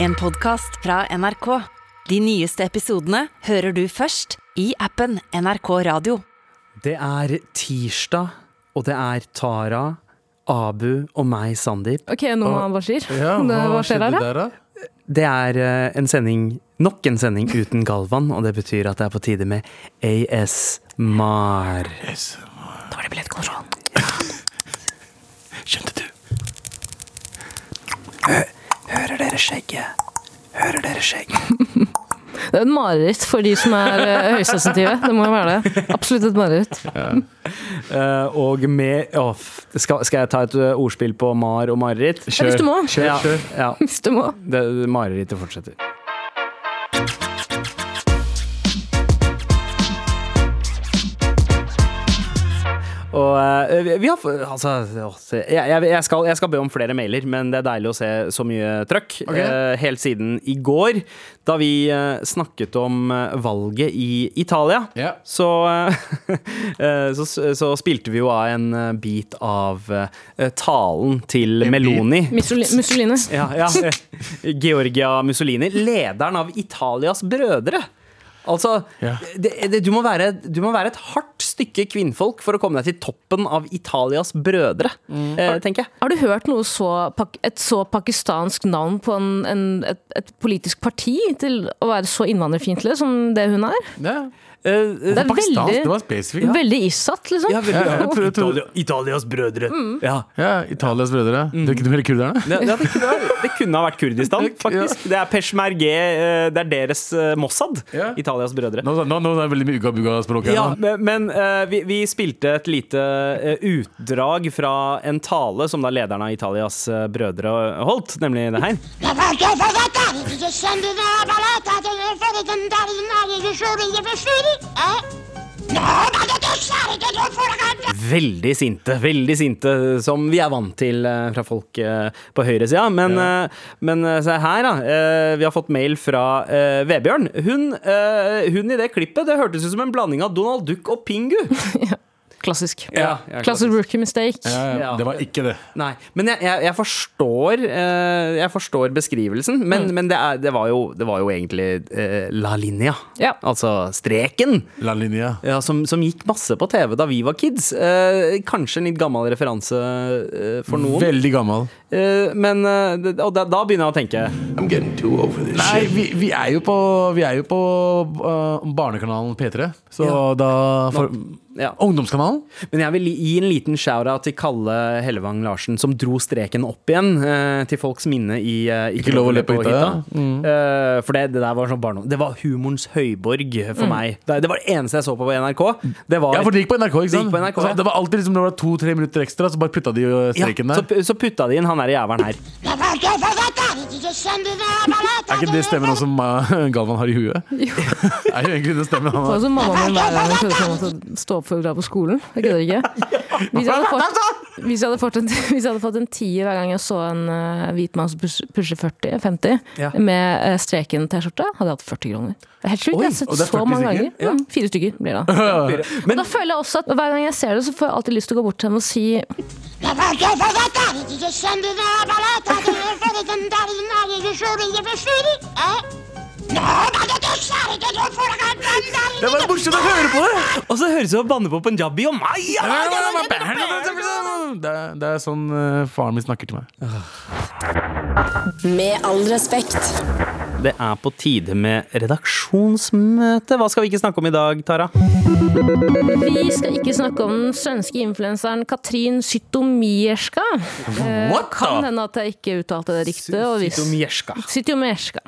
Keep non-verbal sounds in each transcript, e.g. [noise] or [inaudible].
En podcast fra NRK. De nyeste episodene hører du først i appen NRK Radio. Det er tirsdag, og det er Tara, Abu og meg, Sandeep. Ok, nå Noah Bashir. Ja, [laughs] hva, hva skjer skjedde der, da? Det er eh, en sending, nok en sending uten Galvan, og det betyr at det er på tide med ASMR. Det billettkontroll. [laughs] Skjønte du? Hører dere skjegget? Hører dere skjegget? [laughs] Det er et mareritt for de som er eh, høysensitive. Det må jo være det. Absolutt et mareritt. Eh, og med åh, skal, skal jeg ta et eh, ordspill på mar og mareritt? Kjør. hvis du må. Kjør, Ja, kjør. ja. [laughs] Hvis du må. Det, marerittet fortsetter. Og uh, vi- har Altså, jeg, jeg, skal, jeg skal be om flere mailer, men det er deilig å se så mye trøkk. Okay. Uh, helt siden i går, da vi uh, snakket om valget i Italia. yeah. Så, [laughs] så, så spilte vi jo av en bit av talen til Meloni. Mussolini. Ja, ja. [laughs] Georgia Mussolini, lederen av Italias brødre. Altså, yeah. det, det, du, må være, du må være et hardt stykke kvinnfolk for å komme deg til toppen av Italias brødre, eh, tenker jeg. Har du hørt noe så, et så pakistansk navn på en, en, et, et politisk parti til å være så innvandrerfiendtlig som det hun er? Ja. Eh, Det er veldig, det var spesifikt. veldig issatt, liksom. ja, veldig, Ja, tror- tror- Italia, Italias brødre. Ja. Ja, Italias brødre. Det er ikke noe mer kurderne? Det, det, det, kunne, det kunne ha vært Kurdistan, [laughs] faktisk. Det er Peshmerge, eh, det er deres Mossad. Ja. Italias brødre. Nå, nå, nå er det veldig mye ugabuga-språk her. Ja, men, men eh, vi, vi spilte et lite utdrag fra en tale som da lederen av Italias brødre holdt, nemlig det her. Veldig sinte, veldig sinte, som vi er vant til eh, fra folk eh, på høyresida. Men, ja. men eh, se her, da. vi har fått mail fra Vebjørn. Hun, hun i det klippet, det hørtes ut som en blanding av Donald Duck og Pingu. [laughs] Klassisk. Ja, ja, Klassisk rookie mistake. Ja, det var ikke det. Nei, men jeg, jeg, jeg forstår eh, Jeg forstår beskrivelsen, men, men det, er, det, var jo, det var jo egentlig eh, la linja. Ja. Altså streken. La linja. Ja, som, som gikk masse på TV da vi var kids. Eh, kanskje en litt gammel referanse eh, for noen. Veldig gammel. Eh, men eh, Og da, da begynner jeg å tenke I'm getting too over this Nei, vi, vi er jo på, vi er jo på uh, barnekanalen P3. Så Ja. da for, ja. Ungdomskanalen? Men jeg vil gi en liten shout-out til Kalle Hellevang Larsen, som dro streken opp igjen eh, til folks minne i eh, Ikke, lov å le på hytta. Eh, for det, det der var sånn barndom Det var humorens høyborg for meg. Det, det var det eneste jeg så på på NRK. Det var Ja, for det gikk på NRK. ikke sant? Det, på NRK, Så ja. det var alltid liksom, det var to-tre minutter ekstra, så bare putta de ja, streken så, der. pu- så putta de inn han der jævelen her. Er ikke det stemmen også som [laughs] Galvan har i huet? [laughs] er jo egentlig det stemmen han Det var har. som mamma min hver gang hun til å stå opp for å dra på skolen. Jeg kødder ikke. [laughs] Hvis jeg hadde fått, hvis jeg hadde fått, en, hvis jeg hadde fått en tier hver gang jeg så en uh, hvit mann som pusher pusher 40, 50, Ja. med uh, streken T-skjorte, hadde jeg hatt 40 kroner. Er helt sjukt. Jeg har sett og det er så mange ganger. ganger. Mm, fire stykker blir det. Men Men da føler jeg også at hver gang jeg ser det, så får jeg alltid lyst til å gå bort til henne og si Det var morsomt å høre på det! Og så høres det ut som banne på punjabi og meg! Det er, det er sånn uh, faren min snakker til meg. Med all respekt. Det er på tide med redaksjonsmøte. Hva skal vi ikke snakke om i dag, Tara? Vi skal ikke snakke om den svenske influenseren Katrin Zytomierska. Eh, What kan hende at jeg ikke uttalte det riktig. Sytomierska Sytomierska Zytomierska. Zytomierska.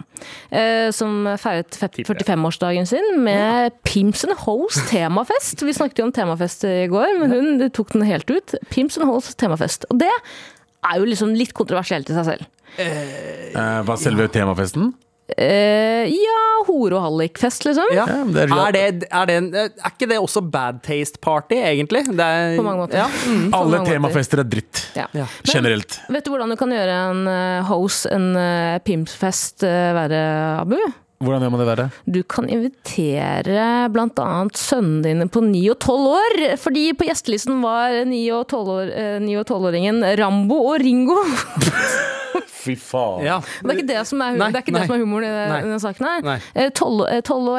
Eh, som feiret 45-årsdagen sin med Pimps and Hoes temafest. Vi snakket jo om temafest i går, men hun tok den helt ut. Pimps and Hoes temafest. Og det er jo liksom litt kontroversielt i seg selv. Uh, hva selve temafesten? Eh, ja, hore- og hallikfest, liksom. Ja. Ja, men det er- Er, det, er, det en, er ikke det også bad taste party, egentlig? Det er, På mange måter. Ja. Mm, Alle mange måter. temafester er dritt. Ja. Ja. Generelt. Vet du hvordan du kan gjøre en uh, hose, en uh, pimpfest, uh, være, Abu? Hvordan gjør man det verre? Du kan invitere bl.a. sønnene dine på 9 og 12 år. Fordi på gjestelisten var 9 og 12 år, eh, 9 og 12-åringen Rambo og Ringo. [laughs] fy faen. Ja. Det er ikke det som er, Nei, det er, ikke det som er humoren i, Nei. i den saken her. Nei. Eh, Tolv eh, tolv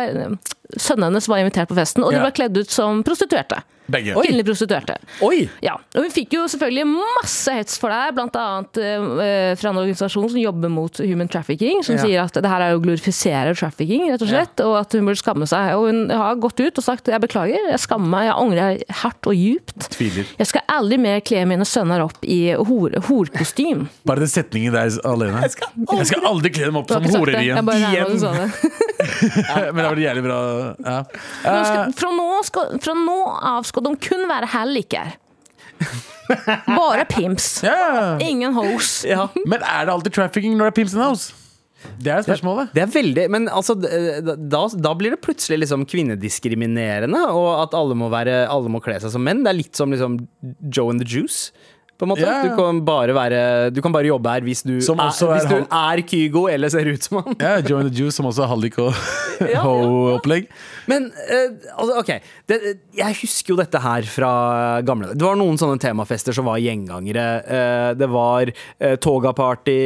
Sønnen hennes var invitert på festen, og de ble var kledd ut som prostituerte. Begge. Kvinnelige prostituerte. Oi! Ja, og Hun fikk jo selvfølgelig masse hets for det, bl.a. Uh, fra en organisasjon som jobber mot human trafficking, som Ja. sier at det her er å glorifisere trafficking, rett og slett, og at hun burde skamme seg. Og hun har gått ut og sagt jeg beklager, jeg skammer meg, jeg angrer hardt og djupt. Tviler. Jeg skal aldri mer kle mine sønner opp i hor. [laughs] Bare den setningen der alene. Jeg skal aldri, kle dem opp som horer igjen. Jeg bare regner du sa det. [laughs] [laughs] Men det var jævlig bra. Ja. Nå Eh, skal, fra, nå skal, fra nå av skal de kun være halliker. Bare pimps. [laughs] ja. Ingen hoes. Ja. Men er det alltid trafficking når det er pimps in hoes? Det er spørsmålet. Det er veldig Men altså, da, da blir det plutselig liksom kvinnediskriminerende, og at alle må, være, alle må kle seg som menn. Det er litt som liksom Joe and the Juice. På en måte. Yeah. Du, kan være, du kan bare jobbe her hvis du, er, er hvis du er Kygo eller ser ut som han. Ja, Joe and the Juice, som også er hallik og [laughs] ho-opplegg. Men uh, altså, OK. Det, jeg husker jo dette her fra gamle Det var noen sånne temafester som var gjengangere. Uh, det var uh, Toga-party.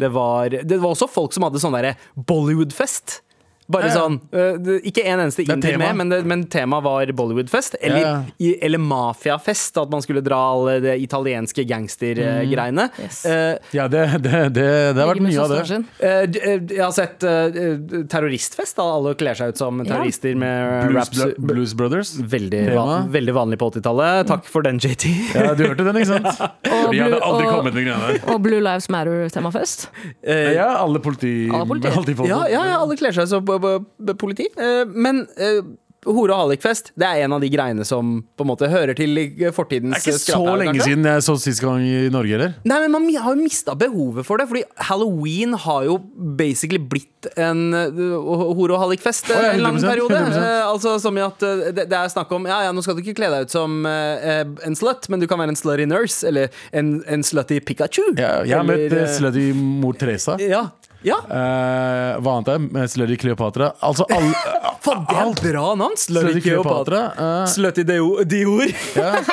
Det, var, det var også folk som hadde sånn derre Bollywood-fest. Bare Ja, ja. sånn uh, Ikke en eneste er tema. med, men, men temaet var Bollywood-fest. Eller, Ja, eller mafiafest. At man skulle dra alle de italienske gangstergreiene. Yes. Uh, Ja, det, det, det, det har vært mye av det. eh, jeg har sett terroristfest. Da alle kler seg ut som terrorister med Blues, raps. Blu- Blues Brothers. Veldig, van, veldig vanlig på 80-tallet. Takk for den, JT. Ja, du hørte den, ikke sant? [laughs] Vi hadde Blue- aldri og- kommet med greiene der. Og Blue Lives Matter-temafest. Eh, Ja, alle politi... Alle politi. [laughs] politifolk. ja, ja, ja, alle kler seg som b- b- politi. Eh, men eh, hore- og hallikfest Det er en av de greiene som på en måte hører til i fortidens Det er ikke så lenge kanskje? siden jeg så sist gang i Norge, eller? Nei, men Man har jo mista behovet for det. Fordi halloween har jo basically blitt en uh, hore- og hallikfest Å, ja, en lang 100%, periode. 100%. Eh, altså Som i at eh, det, det er snakk om Ja, ja, nå skal du ikke kle deg ut som eh, en slut, men du kan være en slutty nurse. Eller en, en slutty Pikachu. Ja, jeg har møtt Eller, uh, eh, slutty mor Teresa. Ja. Ja. Uh, hva annet er det? Slutty Cleopatra? Altså alle [laughs] Faen, det er alt. bra navn! Slutty Cleopatra. Eh, Slutty Dior. ja. [laughs]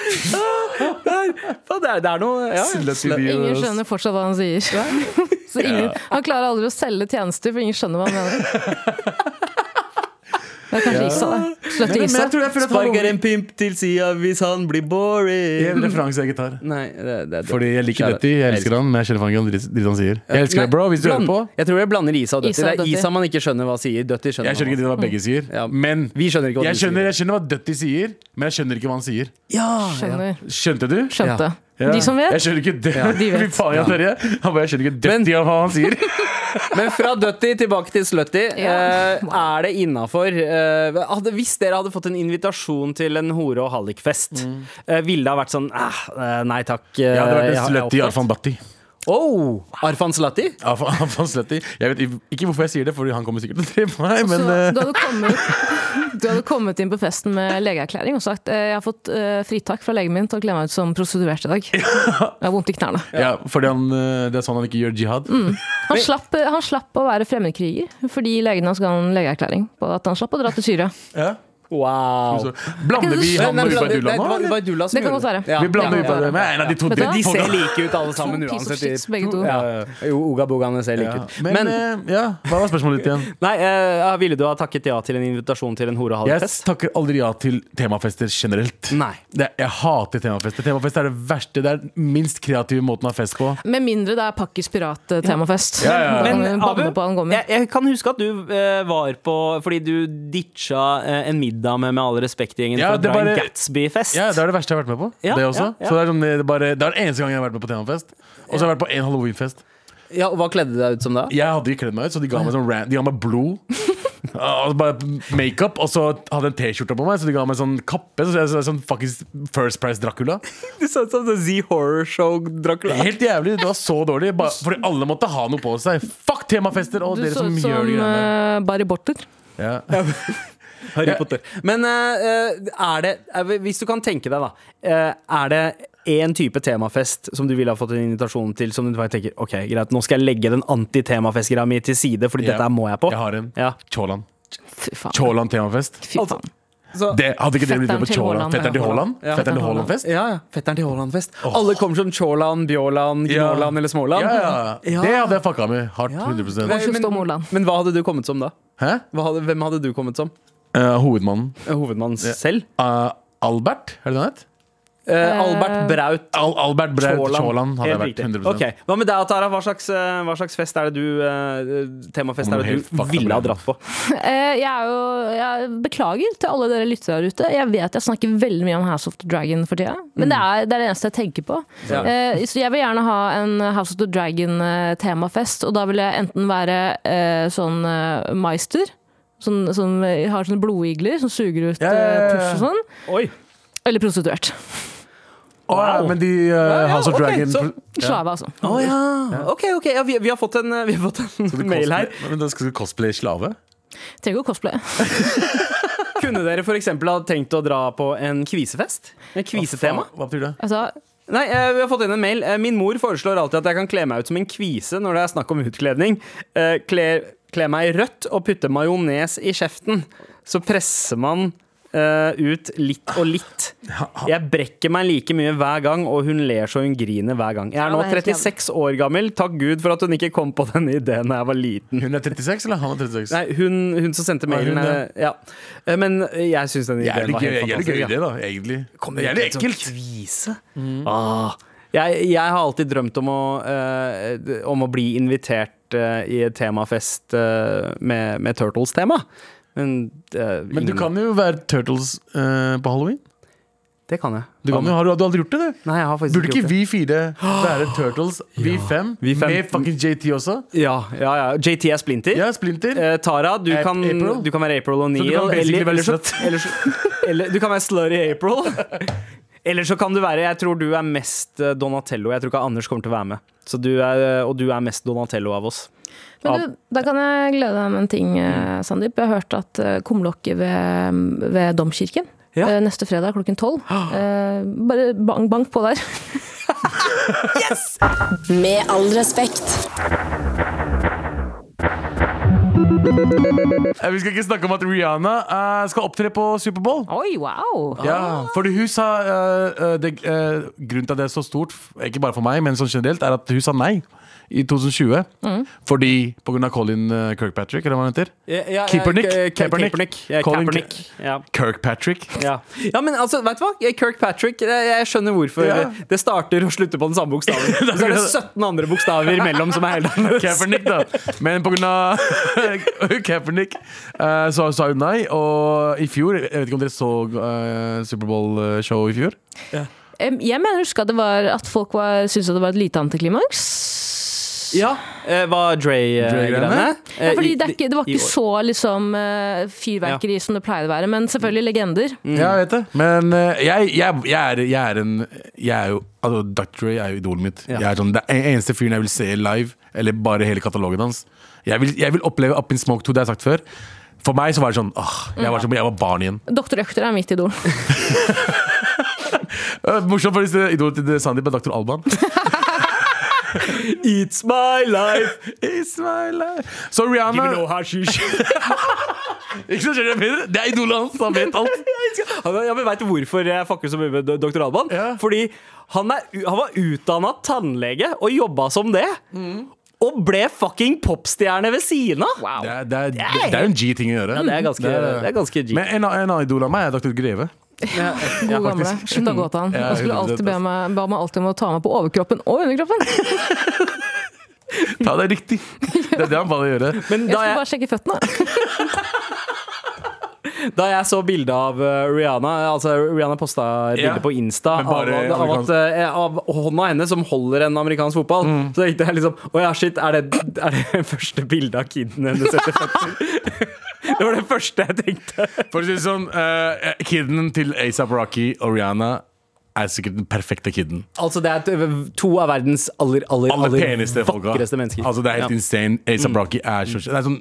Det er, det er, det er noe ja. Ingen skjønner fortsatt hva han sier. [laughs] Så ingen, han klarer aldri å selge tjenester, for ingen skjønner hva han mener. Det er kanskje Isa, men Isa. jeg føler at Sparker en pimp til sida hvis han blir boring. En referanse jeg ikke tar. Nei, det, det, det. Fordi jeg liker Dutty, jeg elsker han, men jeg skjønner faen ikke hva dritt dritt han sier. Jeg elsker Nei, deg, bro, hvis du hører på. Jeg tror jeg blander Isa og Dutty. Det er Isa man ikke skjønner hva sier. Dutty skjønner Jeg skjønner ikke hva begge sier, Ja. men Vi skjønner ikke hva jeg skjønner, sier. jeg skjønner hva Dutty sier, men jeg skjønner ikke hva han sier. Ja, ja. Skjønner. Skjønte du? Skjønte. Ja. De som vet. Jeg skjønner ikke det. de vet. [laughs] Fy faen, ja. Terje. Han bare, jeg skjønner ikke dødt av hva han sier. [laughs] Men fra Dutty tilbake til Slutty. Ja. Eh, er det innafor Hvis dere hadde fått en invitasjon til en hore- og hallikfest, eh, ville det ha vært sånn eh, eh, Nei takk. Ja, Jeg hadde vært en slutty. Arfan Bhatti. Oh, Arfan Slatti? [laughs] Arfan Slatti. Jeg vet ikke hvorfor jeg sier det, Fordi han kommer sikkert til å drepe meg, men Så eh, du hadde, kommet, du hadde kommet inn på festen med legeerklæring og sagt eh, jeg har fått eh, fritak fra legen min til å kle meg ut som prostituert i dag. [laughs] Jeg har vondt i knærne. ja, fordi han, det er sånn han ikke gjør jihad. Han slapp, han slapp å være fremmedkriger fordi legen hans ga han legeerklæring på at han slapp å dra til Syria. Ja. Wow. Så blander vi han Ubadullah det- nå? det var? Ubadullah som Det kan gjorde godt være. Ja. Vi blander ja, med en av de to? De ser like ut alle sammen To piece of uansett. shits, begge to. Ja. Jo, Oga-bogaene ser like Ja. ut. Men, Men eh, ja, hva var spørsmålet ditt igjen? Nei, eh, ville du ha takket ja til en invitasjon til en hore- Jeg takker aldri ja til temafester generelt. Nei. Det, jeg hater temafester. Temafest er det verste. Det er den minst kreative måten å ha fest på. Med mindre det er Pakkis pirat-temafest. Ja, ja, ja. Da Men Abu, jeg, jeg kan huske at du eh, var på Fordi du ditcha en middag med Med all respekt-gjengen Ja, for å dra en Gatsby-fest. Ja, Det er det verste jeg har vært med på. Ja, det også. ja, ja. Så det er, sånn, det, er bare, det er den eneste gangen jeg har vært med på temafest. Og så har jeg vært på én halloweenfest. Ja, og Hva kledde du deg ut som da? Jeg hadde ikke kledd meg ut, så de ga meg sånn ran- De ga meg blod. [laughs] Og bare makeup, og så hadde jeg en T-skjorte på meg, så de ga meg sånn kappe. Så jeg så sånn fuckings First Price Dracula. [laughs] Du så ut som The Z Horror Show-Dracula. Helt jævlig. Det var så dårlig. Bare, fordi alle måtte ha noe på seg. Fuck temafester og Du dere så som som gjør de greiene. uh, Barry Borter. Ja. [laughs] Harry Potter. Men eh, er det eh, Hvis du kan tenke deg, da. eh, er det én type temafest som du ville ha fått en invitasjon til, som du bare tenker Ok, greit, nå skal jeg legge den anti-temafest-greia mi til side, fordi Ja. dette her må jeg på? Jeg har en. Ja. Faen. Chålan temafest. Fy faen. Så- Det, hadde ikke det blitt Fetteren på Chorland? Fetteren til Haaland? Ja. Fetteren til Haaland-fest? Ja, ja. Fetteren til Haaland-fest. Alle kommer som Chorland, Bjåland, Ja. Gnåland eller Småland. Ja, ja. Ja. Det hadde jeg fucka med. Hardt. Ja. 100 Men- men. Men hva hadde du kommet som da? Hæ? Hva hadde, hvem hadde du kommet som? Eh, hovedmannen. Hovedmannen selv? Uh, Albert, er det det han het? Uh, Albert Braut Al Albert Braut Tjåland hadde jeg vært. 100% Ok, Hva med deg, Tara? Hva slags, eh, hva slags fest er det du eh, Temafest er det du ville ha dratt på? [laughs] Eh, Jeg er jo jeg Beklager til alle dere lyttere der ute. Jeg vet jeg snakker veldig mye om House of the Dragon for tida, men det, er, det er det eneste jeg tenker på. Ja. Uh, Så jeg vil gjerne ha en House of the Dragon-temafest, og da vil jeg enten være uh, sånn eh, Meister, sånn, som har sånne blodigler som suger ut Ja, ja, ja, eh, ja. push og sånn, Oi! eller prostituert. Å, ja, men de eh, House of okay, Dragon så- Slave, altså. Oh, ja. Ok, ok. Ja, vi, vi har fått en, vi har fått en mail her. Men da skal du cosplaye slave? Trenger ikke å cosplaye. [laughs] Kunne dere f.eks. ha tenkt å dra på en kvisefest? En kvisetema? Hva betyr det? Altså, Nei, eh, vi har fått inn en mail. Eh, Min mor foreslår alltid at jeg kan kle meg ut som en kvise når det er snakk om utkledning. Eh, Kle, kle meg i rødt og putte majones i kjeften. Så presser man uh, ut litt og litt. [laughs] Jeg brekker meg like mye hver gang, og hun ler så hun griner hver gang. Jeg er nå det er helt 36 år gammel. Takk Gud for at hun ikke kom på denne ideen da jeg var liten. Hun er 36, eller han er 36? Nei, hun, hun som sendte mailen. ja. eh, ja. Eh, Men jeg syns den ideen var helt helt jævlig gøy det gøy det da, egentlig. Det Jævlig ekkelt. Kvise. Ah. Jeg, jeg har alltid drømt om å, uh, om å bli invitert eh, i temafest eh, med, med Turtles-tema. Men, eh, Men du kan jo være Turtles på halloween. Det kan jeg. Du, kan har, du, har du aldri gjort det, du? Nei, jeg har faktisk Burde ikke gjort det. vi fire være Turtles? [gasps] Vi fem? Vi fem. Med fucking JT også? Ja, ja, ja. JT er Splinter. Ja, Splinter. Eh, Tara, du kan, du kan være April O'Neill. Eller, eller, eller, eller du kan være Slurry April. [laughs] Eller så kan du være Jeg tror du er mest eh, Donatello. Jeg tror ikke Anders kommer til å være med. Så du er, og du er mest Donatello av oss. Men du, da kan jeg glede deg med en ting, eh, Sandeep. Jeg har hørt at eh, kumlokket ved, ved Domkirken Ja. eh, neste fredag klokken tolv [gasps] eh, Bare bank, bank på der. [laughs] yes! Med all respekt. Eh, Vi skal ikke snakke om at Rihanna uh, skal opptre på Superbowl. Oi, wow! Ja, fordi hun sa uh, det, eh, Grunnen til at det er så stort, ikke bare for meg, men sånn generelt, er at hun sa nei i 2020. Fordi på grunn av Colin eh, Kirkpatrick, eller hva han heter. Ja, ja, Kaepernick. Ja. Kirkpatrick. Ja. ja, men altså, vet du hva? Kirkpatrick, jeg, jeg skjønner hvorfor Ja. det starter og slutter på den samme bokstaven. [laughs] Så er det 17 andre bokstaver imellom som er helt annerledes. [laughs] Kaepernick, da. Men på grunn av [laughs] Kaepernick eh, så sa hun nei. Og i fjor Jeg vet ikke om dere så uh, Superbowl-show i fjor? Ja. Jeg mener å huske at det var at folk var, syntes at det var et lite antiklimaks. Ja, eh, Var Dre-greiene? Dre-greiene? Ja, fordi det, er ikke, det var ikke så liksom eh, fyrverkeri som det pleide å være, men selvfølgelig legender. Ja, jeg vet det. Men eh, jeg, jeg, jeg, er, jeg er en Jeg er jo Altså, Dr. Dre er jo idolet mitt. Ja. Jeg er sånn, det er eneste fyren jeg vil se live, eller bare hele katalogen hans. Jeg vil, jeg vil oppleve Up in Smoke 2, det har jeg sagt før. For meg så var det sånn åh, jeg, var som, jeg var barn igjen. Dr. Økter er mitt idol. [laughs] Morsomt, for idolet til Sandeep er Dr. Alban. [laughs] [laughs] It's my life, It's my life. Så give me no hashish. [laughs] Ikke sant, skjønner du jeg mener? Det er idolet hans, han vet alt. [laughs] Han- Ja, men du hvorfor jeg fucker så mye med dr. Alban? Ja. Fordi han, er, han var utdanna tannlege og jobba som det. Og ble fucking popstjerne ved siden av! Det er, det er, det er en G-ting å gjøre. Ja, det er ganske, Det er- det er ganske G. Men en, en annen idol av meg er Dr. Greve. Ja, [laughs] God gamle. å gå til han. Ja, skulle alltid be meg, ba meg alltid om å ta meg på overkroppen og underkroppen. [laughs] Ta det riktig. Det er det han bare gjør. Men Jeg skulle bare sjekke føttene. [laughs] da jeg så bilde av uh, Rihanna Altså Rihanna posta et yeah. bilde på Insta bare av, av, at, av hånda hennes som holder en amerikansk fotball. Mm. Så tenkte jeg liksom Å ja, shit, er det, er det første bildet av kiden hennes etter fødsel? [laughs] det var det første jeg tenkte. For å si det sånn, uh, kiden til ASAP Rocky og Rihanna er sikkert den perfekte kiden. Altså Det er to av verdens aller, aller, Aller aller peneste vakreste mennesker. Altså Det er helt Ja. Mm. insane. ASAP Rocky er så det er sånn,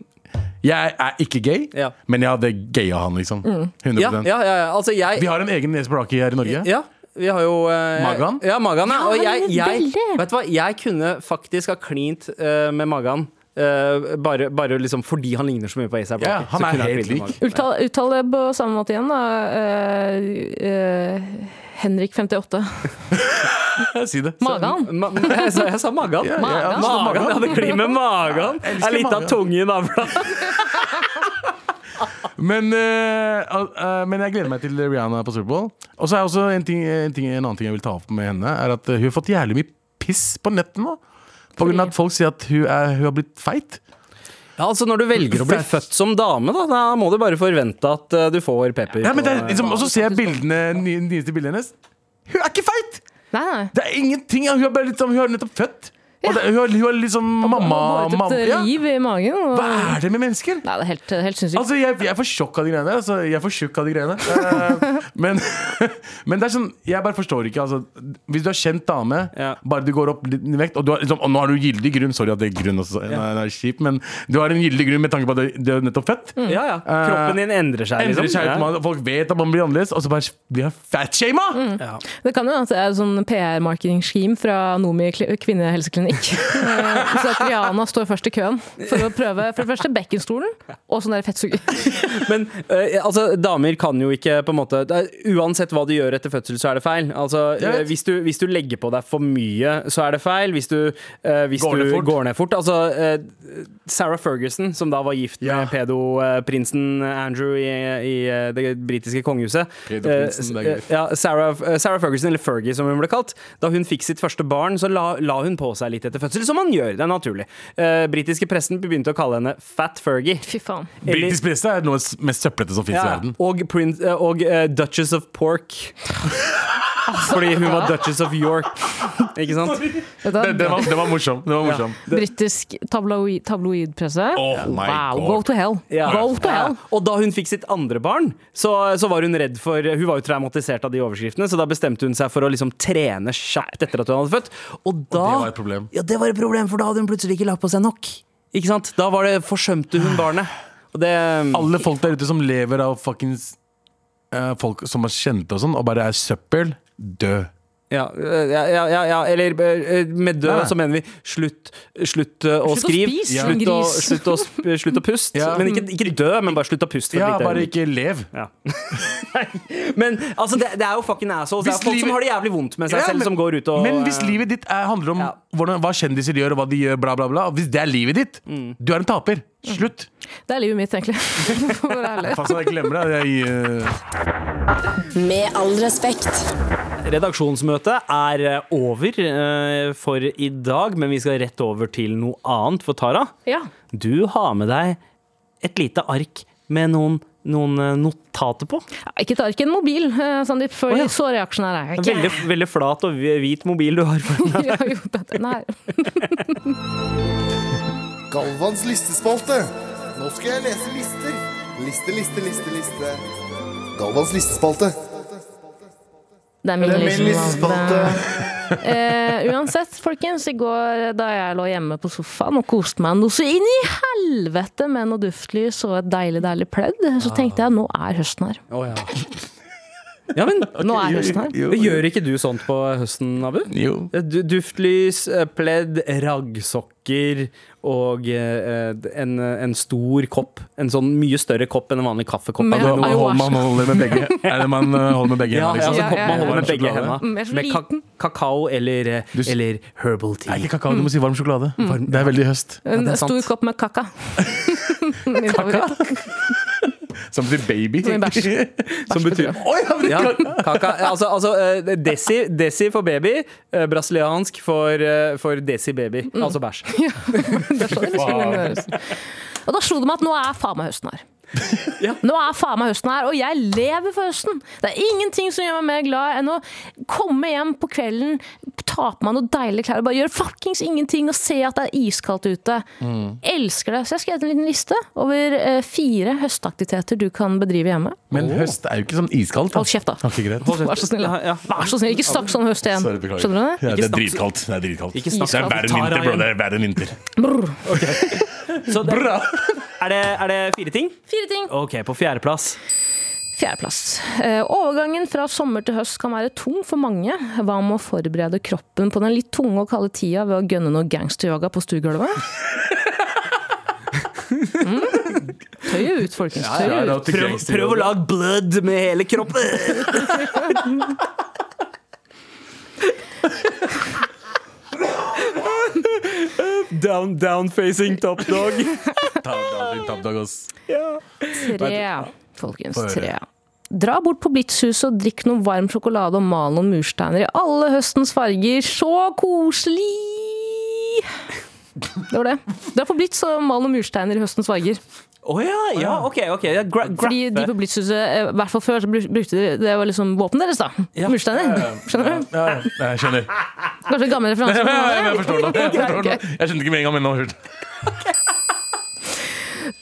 Jeg er ikke gay, Ja. men jeg hadde gaya han, liksom. 100 Ja, ja, ja, ja. Altså, jeg Vi har en egen ASAP Rocky her i Norge. Ja, vi har jo eh, Magan? Ja, Magan, ja. Og jeg, jeg, vet du hva, jeg kunne faktisk ha klint eh, med Magan Eh, bare, bare liksom fordi han ligner så mye på ASAP Ja, han er helt lik. Uttal, uttale det på samme måte igjen, da. Uh, uh, Henrik 58. [laughs] Si det. Magan. Ma jeg, sa, jeg sa magan. Ja, ja, ja, Magan. Magan, jeg hadde glir med magan. Er litt av magan. tunge i navla. [laughs] Men, uh, eh, men jeg gleder meg til Rihanna på Superbowl. Og så er også en, ting, en, ting, en annen ting jeg vil ta opp med henne, er at hun har fått jævlig mye piss på nettet nå. Av at folk sier at hun, er, hun har blitt feit. Ja, altså Når du velger å bli født som dame, da, da må du bare forvente at uh, du får pepper. Ja, men det er, liksom, og så ser jeg bildene, nye- nyeste bildene hennes. Hun er ikke feit! Nei, nei. Det er ingenting. Hun er, bare litt, sånn- hun er nettopp født. Og det, hun, har, hun har liksom mamma, Båret mamma et ja. liv i magen. Og... Hva er det med mennesker? Nei, det er helt, helt sinnssykt. Altså, jeg, jeg får sjokk av de greiene. Altså, jeg får sjokk av de greiene. uh, men, [laughs] men det er sånn Jeg bare forstår ikke. Altså, hvis du er kjent dame, Ja. bare du går opp litt i vekt Og, du har, liksom, og nå har du gyldig grunn, sorry at det er grunn også, nei, det er kjip, men du har en gyldig grunn med tanke på at du du er nettopp født. Ja, ja. Kroppen din endrer seg, Endrer liksom. seg, Ja. man, Folk vet at man blir annerledes, og så bare blir jeg fatshama! Ja. Det kan jo at det er sånn PR-marketing-scheme fra Nomi kli- kvinnehelseklinikk. [laughs] Eh, Så at Rihanna står først i køen for å prøve for det første bekkenstolen og sånn der fettsuger. [laughs] Men eh, altså, damer kan jo ikke på en måte Uansett hva du gjør etter fødsel, så er det feil. Altså, eh, hvis, du, hvis du legger på deg for mye, så er det feil. Hvis du, hvis Går du ned fort. går ned fort Altså, Sarah Ferguson, som da var gift Ja. med pedoprinsen Andrew i, i det britiske kongehuset ja, Sarah, Sarah Ferguson, eller Fergie som hun ble kalt, da hun fikk sitt første barn, så la, la hun på seg litt etter fødsel, som man gjør. Det er naturlig. Uh, britiske pressen begynte å kalle henne Fat Fergie. Fy faen. Eller- Britisk presse er noe av det mest søplete som fins i verden. og, Prince, eh, og uh, Duchess of Pork. [laughs] Fordi hun var Duchess of York. Ikke sant? Det, det, var, det var morsom. Det var morsom. Britisk tabloid, tabloidpresse. Oh wow, go to hell. Ja. Go to hell. Ja. Og da hun fikk sitt andre barn, så, så var hun redd for Hun var jo traumatisert av de overskriftene, så da bestemte hun seg for å liksom trene kjapt etter at hun hadde født. Og da det var et problem. Ja, det var et problem, for da hadde hun plutselig ikke lagt på seg nok. Ikke sant? Da var det, forsømte hun barnet. Og det Alle folk der ute som lever av fuckings eh, folk som er kjente og sånn, og bare er søppel, dø. Ja, ja, ja, ja, ja. eller eh, med død Nei, nei. så mener vi slutt, slutt eh, å Slutt å skrive. Slutt, å, slutt, å, slutt å puste. Ja. Men ikke, ikke dø, men bare slutt å puste. Ja, bare ikke lev. ja. [laughs] Men altså, det, det er jo fucking assholes. Det er folk livet- som har det jævlig vondt med seg Ja, selv, men- som går ut og Men hvis eh, livet ditt er, handler om Ja. hvordan, hva kjendiser gjør, og hva de gjør, bla, bla, bla Hvis det er livet ditt, Mm. du er en taper. Slutt. Det er livet mitt, egentlig. [laughs] For å være ærlig. Faen, så jeg glemmer det. Jeg, uh... Med all respekt. Redaksjonsmøtet er eh, over uh, for i dag, men vi skal rett over til noe annet. For Tara, Ja. du har med deg et lite ark med noen, noen notater på. Ja, Ikke et ark, en mobil, Sandeep. For oh, ja. så reaksjonær er jeg ikke. Veldig, veldig flat og hvit mobil du har foran [laughs] deg. Ja, jo, den er [laughs] Galvans listespalte. Nå skal jeg lese lister. Liste, liste, liste, liste. Galvans listespalte. Det er min, min listespalte. Eh, uansett, folkens, i går da jeg lå hjemme på sofaen og koste meg noe så inn i helvete med noe duftlys og et deilig, deilig pledd, så tenkte jeg nå er høsten her. Oh, ja. Ja, men [laughs] Nå er høsten her. jo, Gjør ikke du sånt på høsten, Abu? jo. Du- Duftlys, eh, pledd, raggsokker og eh, en, en stor kopp. En sånn mye større kopp enn en vanlig kaffekopp. Men, Altså, Man, ayahuasca. man holder med begge. [laughs] Er det man eh, holder med begge ja, hendene, ja, liksom? altså Ja, kopp ja, man holder med begge hendene. Mm, Med ka kakao eller, eh, Du eller herbal Nei, ikke kakao, du må si varm sjokolade. Det er veldig høst. En er stor kopp med kaka. [laughs] Min favoritt. Som betyr baby. Som [laughs] bæsj. Som betyr Oi, jeg ja, kaka, altså, altså eh, desi, desi for baby, eh, brasiliansk for, eh, for desi baby. Altså bæsj. [laughs] Det er sånn det skulle høres. Og da slo det meg at nå er faen meg høsten her. [laughs] Ja. Nå er faen meg høsten her, og jeg lever for høsten. Det er ingenting som gjør meg mer glad enn å komme hjem på kvelden, ta på meg noen deilige klær og bare gjøre fuckings ingenting og se at det er iskaldt ute. Elsker det. Så jeg har skrevet en liten liste over eh, fire høstaktiviteter du kan bedrive hjemme. Men høst er jo ikke sånn iskaldt. da. Hold kjeft, da. Okay, greit. Vær så snill. da. Ja, ja. Vær så snill, ikke snakk sånn høst igjen. Sorry. Skjønner du det? Ja, det er dritkaldt. Det er dritkaldt. Ikke snakk Det er verre enn vinter, bro. Det er verre enn vinter. Brr. [laughs] Så det, [laughs] er, det, er det fire ting? Fire ting. Ok, på fjerdeplass. Fjerdeplass. Eh, overgangen fra sommer til høst kan være tung for mange. Hva med å forberede kroppen på den litt tunge og kalde tida ved å gønne noe gangsteryoga på stuegulvet? Tøy ut, folkens. Tøy Ja, ut. Prøv, prøv å lage blood med hele kroppen! down, down facing top dog. Tre, folkens. Tre. Dra bort på Blitzhuset og drikk noe varm sjokolade og mal noen mursteiner i alle høstens farger. Så koselig! Det var det. Dra på Blitz og mal noen mursteiner i høstens farger. Å ja, ja, ok. ok ja, gra Fordi de på Blitzhuset, eh, i hvert fall før, så brukte de Det var liksom våpenet deres, da. Ja. Mursteiner. Skjønner du? Ja, ja, jeg skjønner. Kanskje en gammel [laughs] referanse? Jeg, jeg, jeg forstår det. Jeg, forstår det. Jeg skjønte ikke med en gang, men nå hørte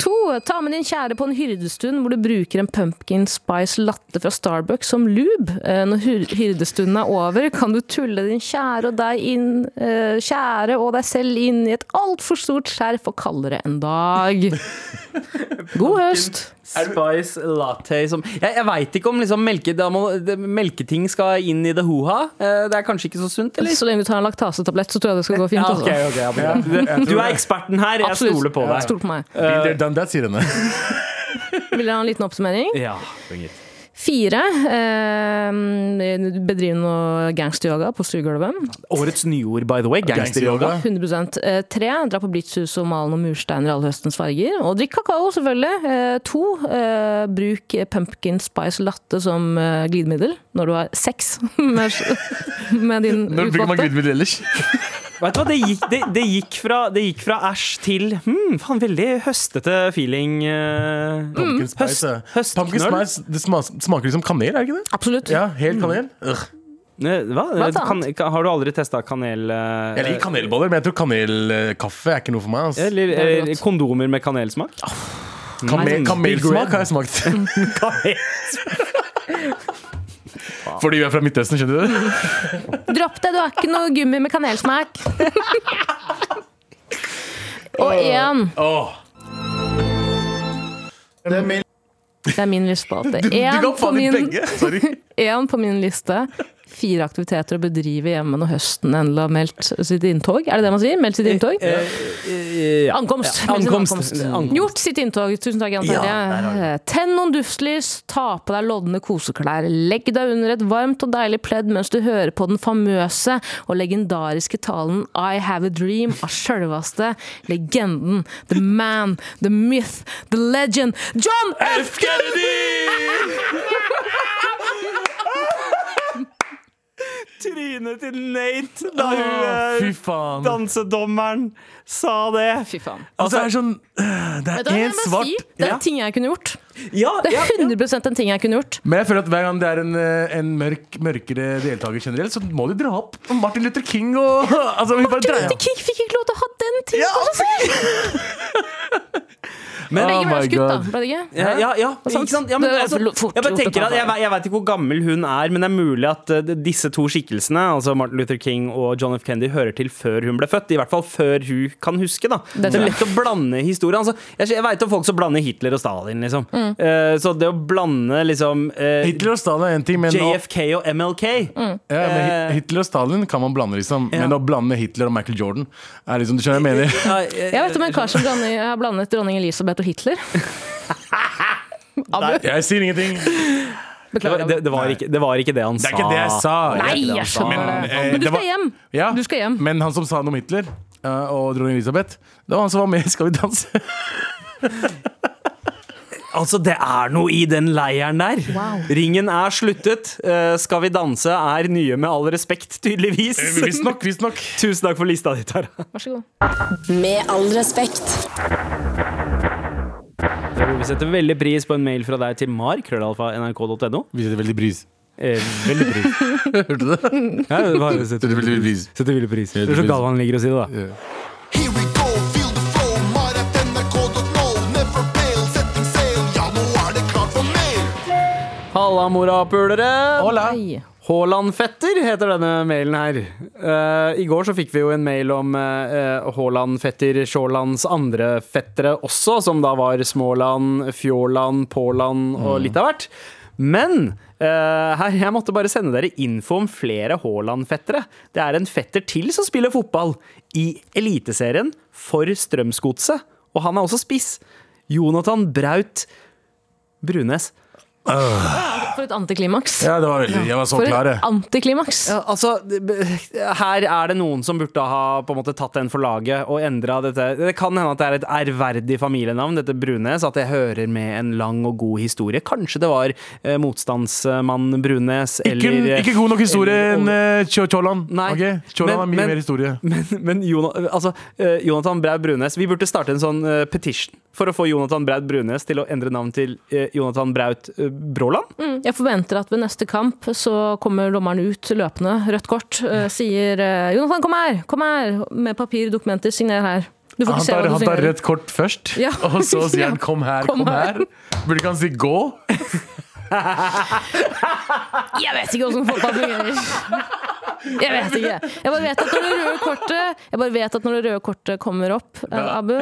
To, ta med din kjære på en hyrdestund hvor du bruker en pumpkin spice latte fra Starbucks som lube. Eh, Når hyrdestunden er over, kan du tulle din kjære og deg inn, eh, kjære og deg selv inn i et altfor stort skjerf og kalle det en dag. [laughs] God høst! Spice latte som Jeg, jeg veit ikke om liksom melke, da må, det, melketing skal inn i det ho-ha. Eh, Det er kanskje ikke så sunt, eller? Så lenge du tar en laktasetablett, så tror jeg det skal gå fint. Ja, okay, okay, ok, ja, du, er eksperten her, jeg Absolutt. stoler på deg. Stol på meg. Uh. Vil dere ha en liten oppsummering? Ja, bring it. Fire. Eh, bedriver noe gangsteryoga på stuegulvet. Årets nyord, by the way. Gangsteryoga. 100 eh, Tre, dra på blitzhus og mal noen mursteiner i alle høstens farger. Og drikk kakao, selvfølgelig. Eh, to, eh, bruk pumpkin spice latte som eh, glidemiddel når du har sex [laughs] med, med din Når bruker man utvalgte. glidemiddel ellers? Vet du hva, det gikk, det, det gikk fra, det gikk fra æsj til hmm, faen, veldig høstete feeling. Uh, Pumpkin spice. høstknøll. Pumpkin spice det sma- smaker liksom kanel, er det ikke det? Absolutt. Ja, helt kanel. Ugh. Eh, Hva? Kan, kan, har du aldri testa kanel... eh, Jeg liker kanelboller, men jeg tror kanelkaffe er ikke noe for meg. Altså. Eller, er eller kondomer med kanelsmak? Kamel, Mm. kamelsmak har jeg smakt. [laughs] [laughs] Fordi vi er fra Midtøsten, skjønner du? [laughs] Dropp det, du har ikke noe gummi med kanelsmak. [laughs] og én. Åh. Det er min Det er min lystespalte. Du, du Én på, min- [laughs] på min liste. Fire aktiviteter å bedrive hjemme når høsten endelig har meldt sitt inntog. Er det det man sier? Meldt sitt inntog? Eh, ja. Ankomst. Ja, ankomst. ankomst. Ankomst. Gjort sitt inntog. Tusen takk, Jan Ja, Tenn noen duftlys, ta på deg lodne koseklær. Legg deg under et varmt og deilig pledd mens du hører på den famøse og legendariske talen I Have a Dream av sjølveste legenden, the man, the myth, the legend, John F. [laughs] Trynet til Nate da hun oh, dansedommeren sa det. Fy faen. Altså, det er sånn øh, Det er én svart si, det er Ja. en ting jeg kunne gjort. Ja, Det er 100 en ting jeg kunne gjort. Men jeg føler at hver gang det er en, øh, en mørk, mørkere deltaker generelt, så må de dra opp Martin Luther King og [laughs] Altså, Martin bare Luther King fikk ikke lov til å ha den tingen Ja, for seg! [laughs] Oh Begge ble my skutt, da. God. Ble det ikke? Ja, ja, ja, ikke sant? Ja, men, er altså, jeg bare tenker at jeg, jeg vet ikke hvor gammel hun er, men det er mulig at uh, disse to skikkelsene, altså Martin Luther King og John F. Kennedy, hører til før hun ble født. I hvert fall før hun kan huske. da Det er lett å blande historier. Altså, jeg jeg veit om folk som blander Hitler og Stalin, liksom. Mm. Uh, så det å blande liksom uh, Hitler og Stalin er en ting, men JFK og MLK Mm. ja, men Eh. Hitler og Stalin kan man blande, liksom. Ja. Men å blande Hitler og Michael Jordan er liksom, Du skjønner hva jeg mener? Jeg vet om en kar som blander, har blandet dronning Elisabeth og Hitler. [laughs] Abu, Jeg sier ingenting. Det det, beklager. var- det, det, var ikke, det var ikke det han sa. er ikke det jeg sa. Nei, Jeg- skjønner det. Men, eh, Men du det var- skal hjem! Ja, Du skal hjem. Men han som sa noe om Hitler uh, og dronning Elisabeth, det var han som var med i Skal vi danse. [laughs] Altså, det er noe i den leiren der. Wow. Ringen er sluttet. Uh, skal vi danse er nye med all respekt, tydeligvis. Visstnok, visstnok. [laughs] Tusen takk for lista di, Tara. Vær så god. Med all respekt. Vi setter veldig pris på en mail fra deg til mar, krøllalfa, nrk.no. Vi setter veldig pris. Eh, veldig pris. [laughs] Hørte du det? Ja, det var, setter, Setter veldig pris. setter veldig pris. Det er så Galvan ligger og sier det, da. Here we go, feel the flow. Mar.nrk.no. Never fail, setting sail. Ja, nå er det klart for mer. Halla, morapulere! Hola. Hei. Haaland-fetter heter denne mailen her. Uh, I går så fikk vi jo en mail om uh, Haaland-fetter Sjålands andre fettere også, som da var Småland, Fjåland, Påland og litt av hvert. Men uh, her, jeg måtte bare sende dere info om flere Haaland-fettere. Det er en fetter til som spiller fotball i Eliteserien for Strømsgodset, og han er også spiss. Jonathan Braut Brunes. For et antiklimaks. Ja, det var veldig Jeg var så For klar, et jeg. antiklimaks. Ja, altså, her er det noen som burde ha på en måte tatt den for laget og endra dette. Det kan hende at det er et ærverdig familienavn, dette Brunes, at det hører med en lang og god historie. Kanskje det var eh, motstandsmann Brunes Ikke, eller ikke god nok historie enn Tjolland. uh, Nei, Okay? Cholan har mye men- mer historie. Men, men Jona, altså, eh, Jonathan Braut Brunes Vi burde starte en sånn eh, petition for å få Jonathan Braut Brunes til å endre navn til eh, Jonathan Braut uh, Bråland. Mm, Jeg forventer at ved neste kamp så kommer dommeren ut løpende, rødt kort, eh, sier eh, 'Jonathan, kom her! Kom her!' Med papir, dokumenter, signer her. Du får Han tar, han tar rødt kort først, Ja. [laughs] og så sier han [laughs] 'kom her, Kom kom, her». her'. Burde ikke han si 'gå'? [laughs] Jeg vet ikke hvordan fotball fungerer. Jeg vet ikke. Jeg bare vet at når det røde kortet Jeg bare vet at når det røde kortet kommer opp, eh, Abu,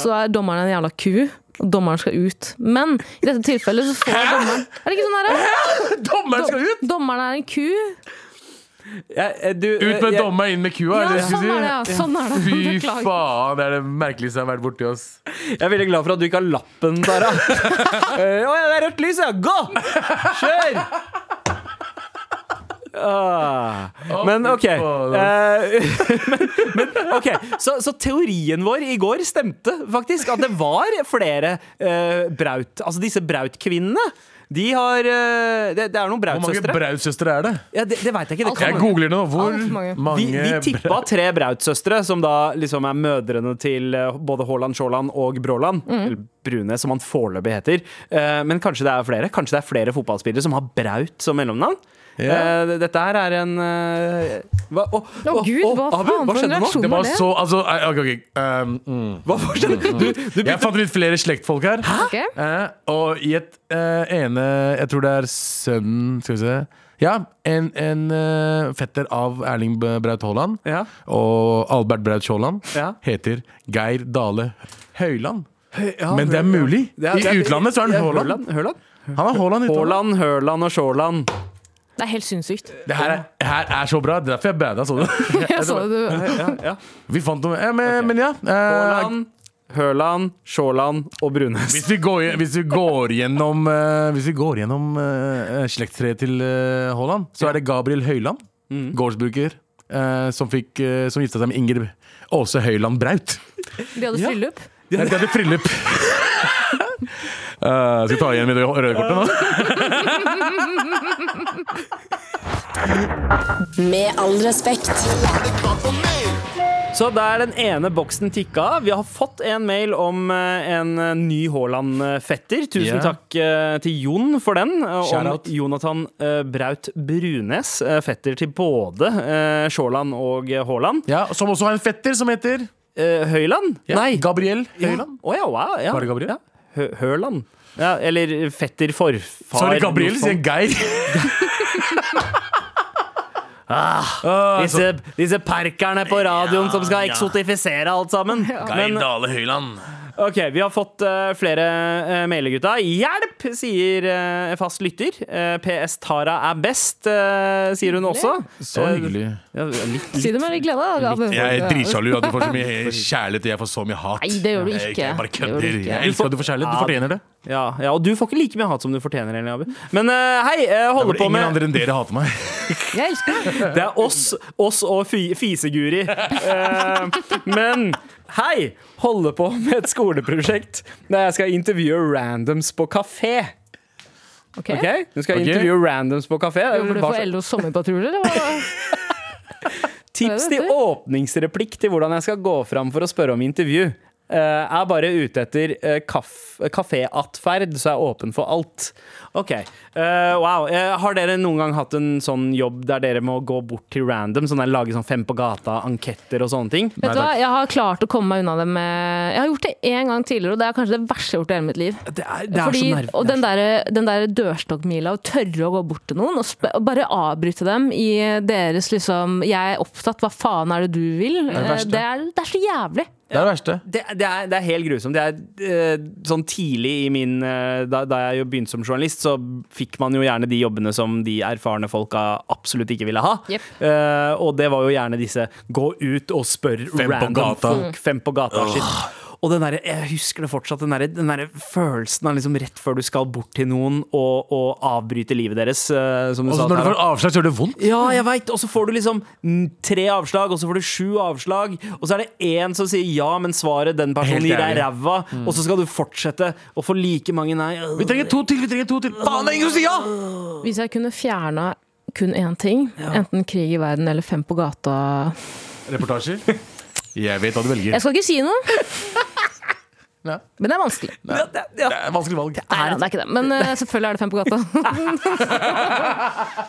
så er dommeren en jævla ku. Og dommeren skal ut. Men i dette tilfellet så får dommeren Er det ikke sånn her? [laughs] Dommeren skal ut! Dommeren er en ku. Jeg, eh, du, Ut med eh, jeg- dommer, inn med kua. Ja, det sånn er det. Ja. Sånn er det. Fy faen, det er det merkeligste jeg har vært borti oss. Jeg er veldig glad for at du ikke har lappen, Tara. [laughs] Eh, Å ja, det er rødt lys, ja! Gå! Kjør! Ah. Men OK. Eh, [laughs] men, men, ok, så, så teorien vår i går stemte faktisk. At det var flere uh, Braut Altså disse Braut-kvinnene. De har eh, det, det er noen Hvor mange Braut-søstre. Braut-søstre er det? Ja, det, det vet jeg ikke. Det Jeg googler nå. Hvor mange. mange vi, vi tippa tre Braut-søstre, som da liksom er mødrene til eh, både Haaland, Sjåland og Bråland. Eller Brune, som han foreløpig heter. Eh, men kanskje det er flere Kanskje det er flere fotballspillere som har Braut som mellomnavn? Ja. Uh, dette her er en uh, hva, å, oh, Gud, hva faen hva skjedde nå? Det var så Altså, eh, ok, ok. Um, mm. Hva skjedde? Du, du Jeg fant litt flere slektfolk her. Ok. Uh, og i et ene Jeg tror det er sønnen Skal vi se. Ja, en, en fetter av Erling Braut Haaland Ja. og Albert Braut Sjåland Ja. heter Geir Dale Høyland. Ja, Men det er mulig. Det er- I det er- utlandet så er han Haaland. Haaland. Han er Haaland. Og Sjaaland. Det er helt sinnssykt. Det her er, her er så bra. Det er derfor jeg bada, så du. [laughs] Jeg så det, du. Ja, ja. Vi fant noe. eh, men, men ja. eh, Haaland, Hørland, Sjåland og Brunes. Hvis vi går, hvis vi går gjennom uh, Hvis vi går gjennom uh, slektstreet til uh, Haaland, så er det Gabriel Høyland, gårdsbruker, eh, som, fikk, eh, som gifta seg med Inger Åse Høyland Braut. De hadde frillup De hadde bryllup. [laughs] Uh, skal vi ta igjen med det røde kortet nå? [laughs] Med all respekt. Så da er den ene boksen tikka av. Vi har fått en mail om eh, en eh, ny Haaland-fetter. Tusen yeah. takk til Jon for den. Og Om. Jonathan Braut Brunes, fetter til både Sjåland og Haaland. Ja, Som også har en fetter som heter Høyland? ja, Nei. Gabriel Ja. Høyland. Å ja, wow. Ja. Bare Gabriel? Ja. Hø Hørland. Ja, eller fetter forfar. Sorry, Gabriel sier. Geir. [laughs] Ah, Disse, disse perkerne på radioen som skal eksotifisere alt sammen. Geir Dale Høyland. Ok, Vi har fått uh, flere uh, mailer, gutta. Hjelp, sier uh, fast lytter. PS Tara er best, sier hun også. Så hyggelig. ja, litt, Si det med litt glede. Jeg er dritsjalu at du får så mye [laughs] kjærlighet, og jeg får så mye hat. Nei, det gjør du ikke. Jeg bare kødder. Jeg elsker at du får kjærlighet. Du fortjener det. ja, ja, og du får ikke like mye hat som du fortjener. Egentlig, Men hei, holder på med ingen andre enn dere hater meg. [laughs] Jeg elsker det. Det er oss, oss og fiseguri. [laughs] Men hei! Holder på med et skoleprosjekt der jeg skal intervjue randoms på kafé. Ok. okay? Du skal okay. intervjue randoms på kafé. Det [laughs] er Jobber du for LOs sommerpatrulje, eller? Tips til åpningsreplikk til hvordan jeg skal gå fram for å spørre om intervju. Eh, er bare ute etter uh, kaféatferd, så er åpen for alt. OK. Uh, wow. Eh, har dere noen gang hatt en sånn jobb der dere må gå bort til random? Sånn der, lage sånn Fem på gata, anketter og sånne ting? Vet du hva, Jeg har klart å komme meg unna det med Jeg har gjort det én gang tidligere, og det er kanskje det verste jeg har gjort i hele mitt liv. Det er, det er Fordi, så og den der, den der dørstokkmila, å tørre å gå bort til noen og, og bare avbryte dem i deres liksom 'jeg er opptatt, hva faen er det du vil?' det verste. det, er, det er så jævlig. Det er det verste. det, det, er, det er helt grusomt. Det er uh, sånn tidlig i min uh, da, da jeg jo begynte som journalist, så fikk man jo gjerne de jobbene som de erfarne folka absolutt ikke ville ha. Yep. Uh, og det var jo gjerne disse gå ut og spør Fem på random gata. folk. Fem på gata shit. Og den der, jeg husker det fortsatt, den der, den der følelsen av liksom rett før du skal bort til noen og, og avbryte livet deres. eh, som du Og så når du får avslag, så gjør det vondt. Ja, jeg veit! Og så får du liksom tre avslag, og så får du sju avslag. Og så er det én som sier ja, men svaret den personen gir deg ræva. Mm. Og så skal du fortsette å få like mange nei. Vi trenger to til! vi trenger to til Faen, det er ingen som sier ja! Hvis jeg kunne fjerna kun én ting, enten krig i verden eller fem på gata Reportasjer. Jeg vet hva du velger. Jeg skal ikke si noe, Ja. men det er vanskelig. Det er et vanskelig valg. Nei, det er ikke det. Men uh, selvfølgelig er det fem på gata.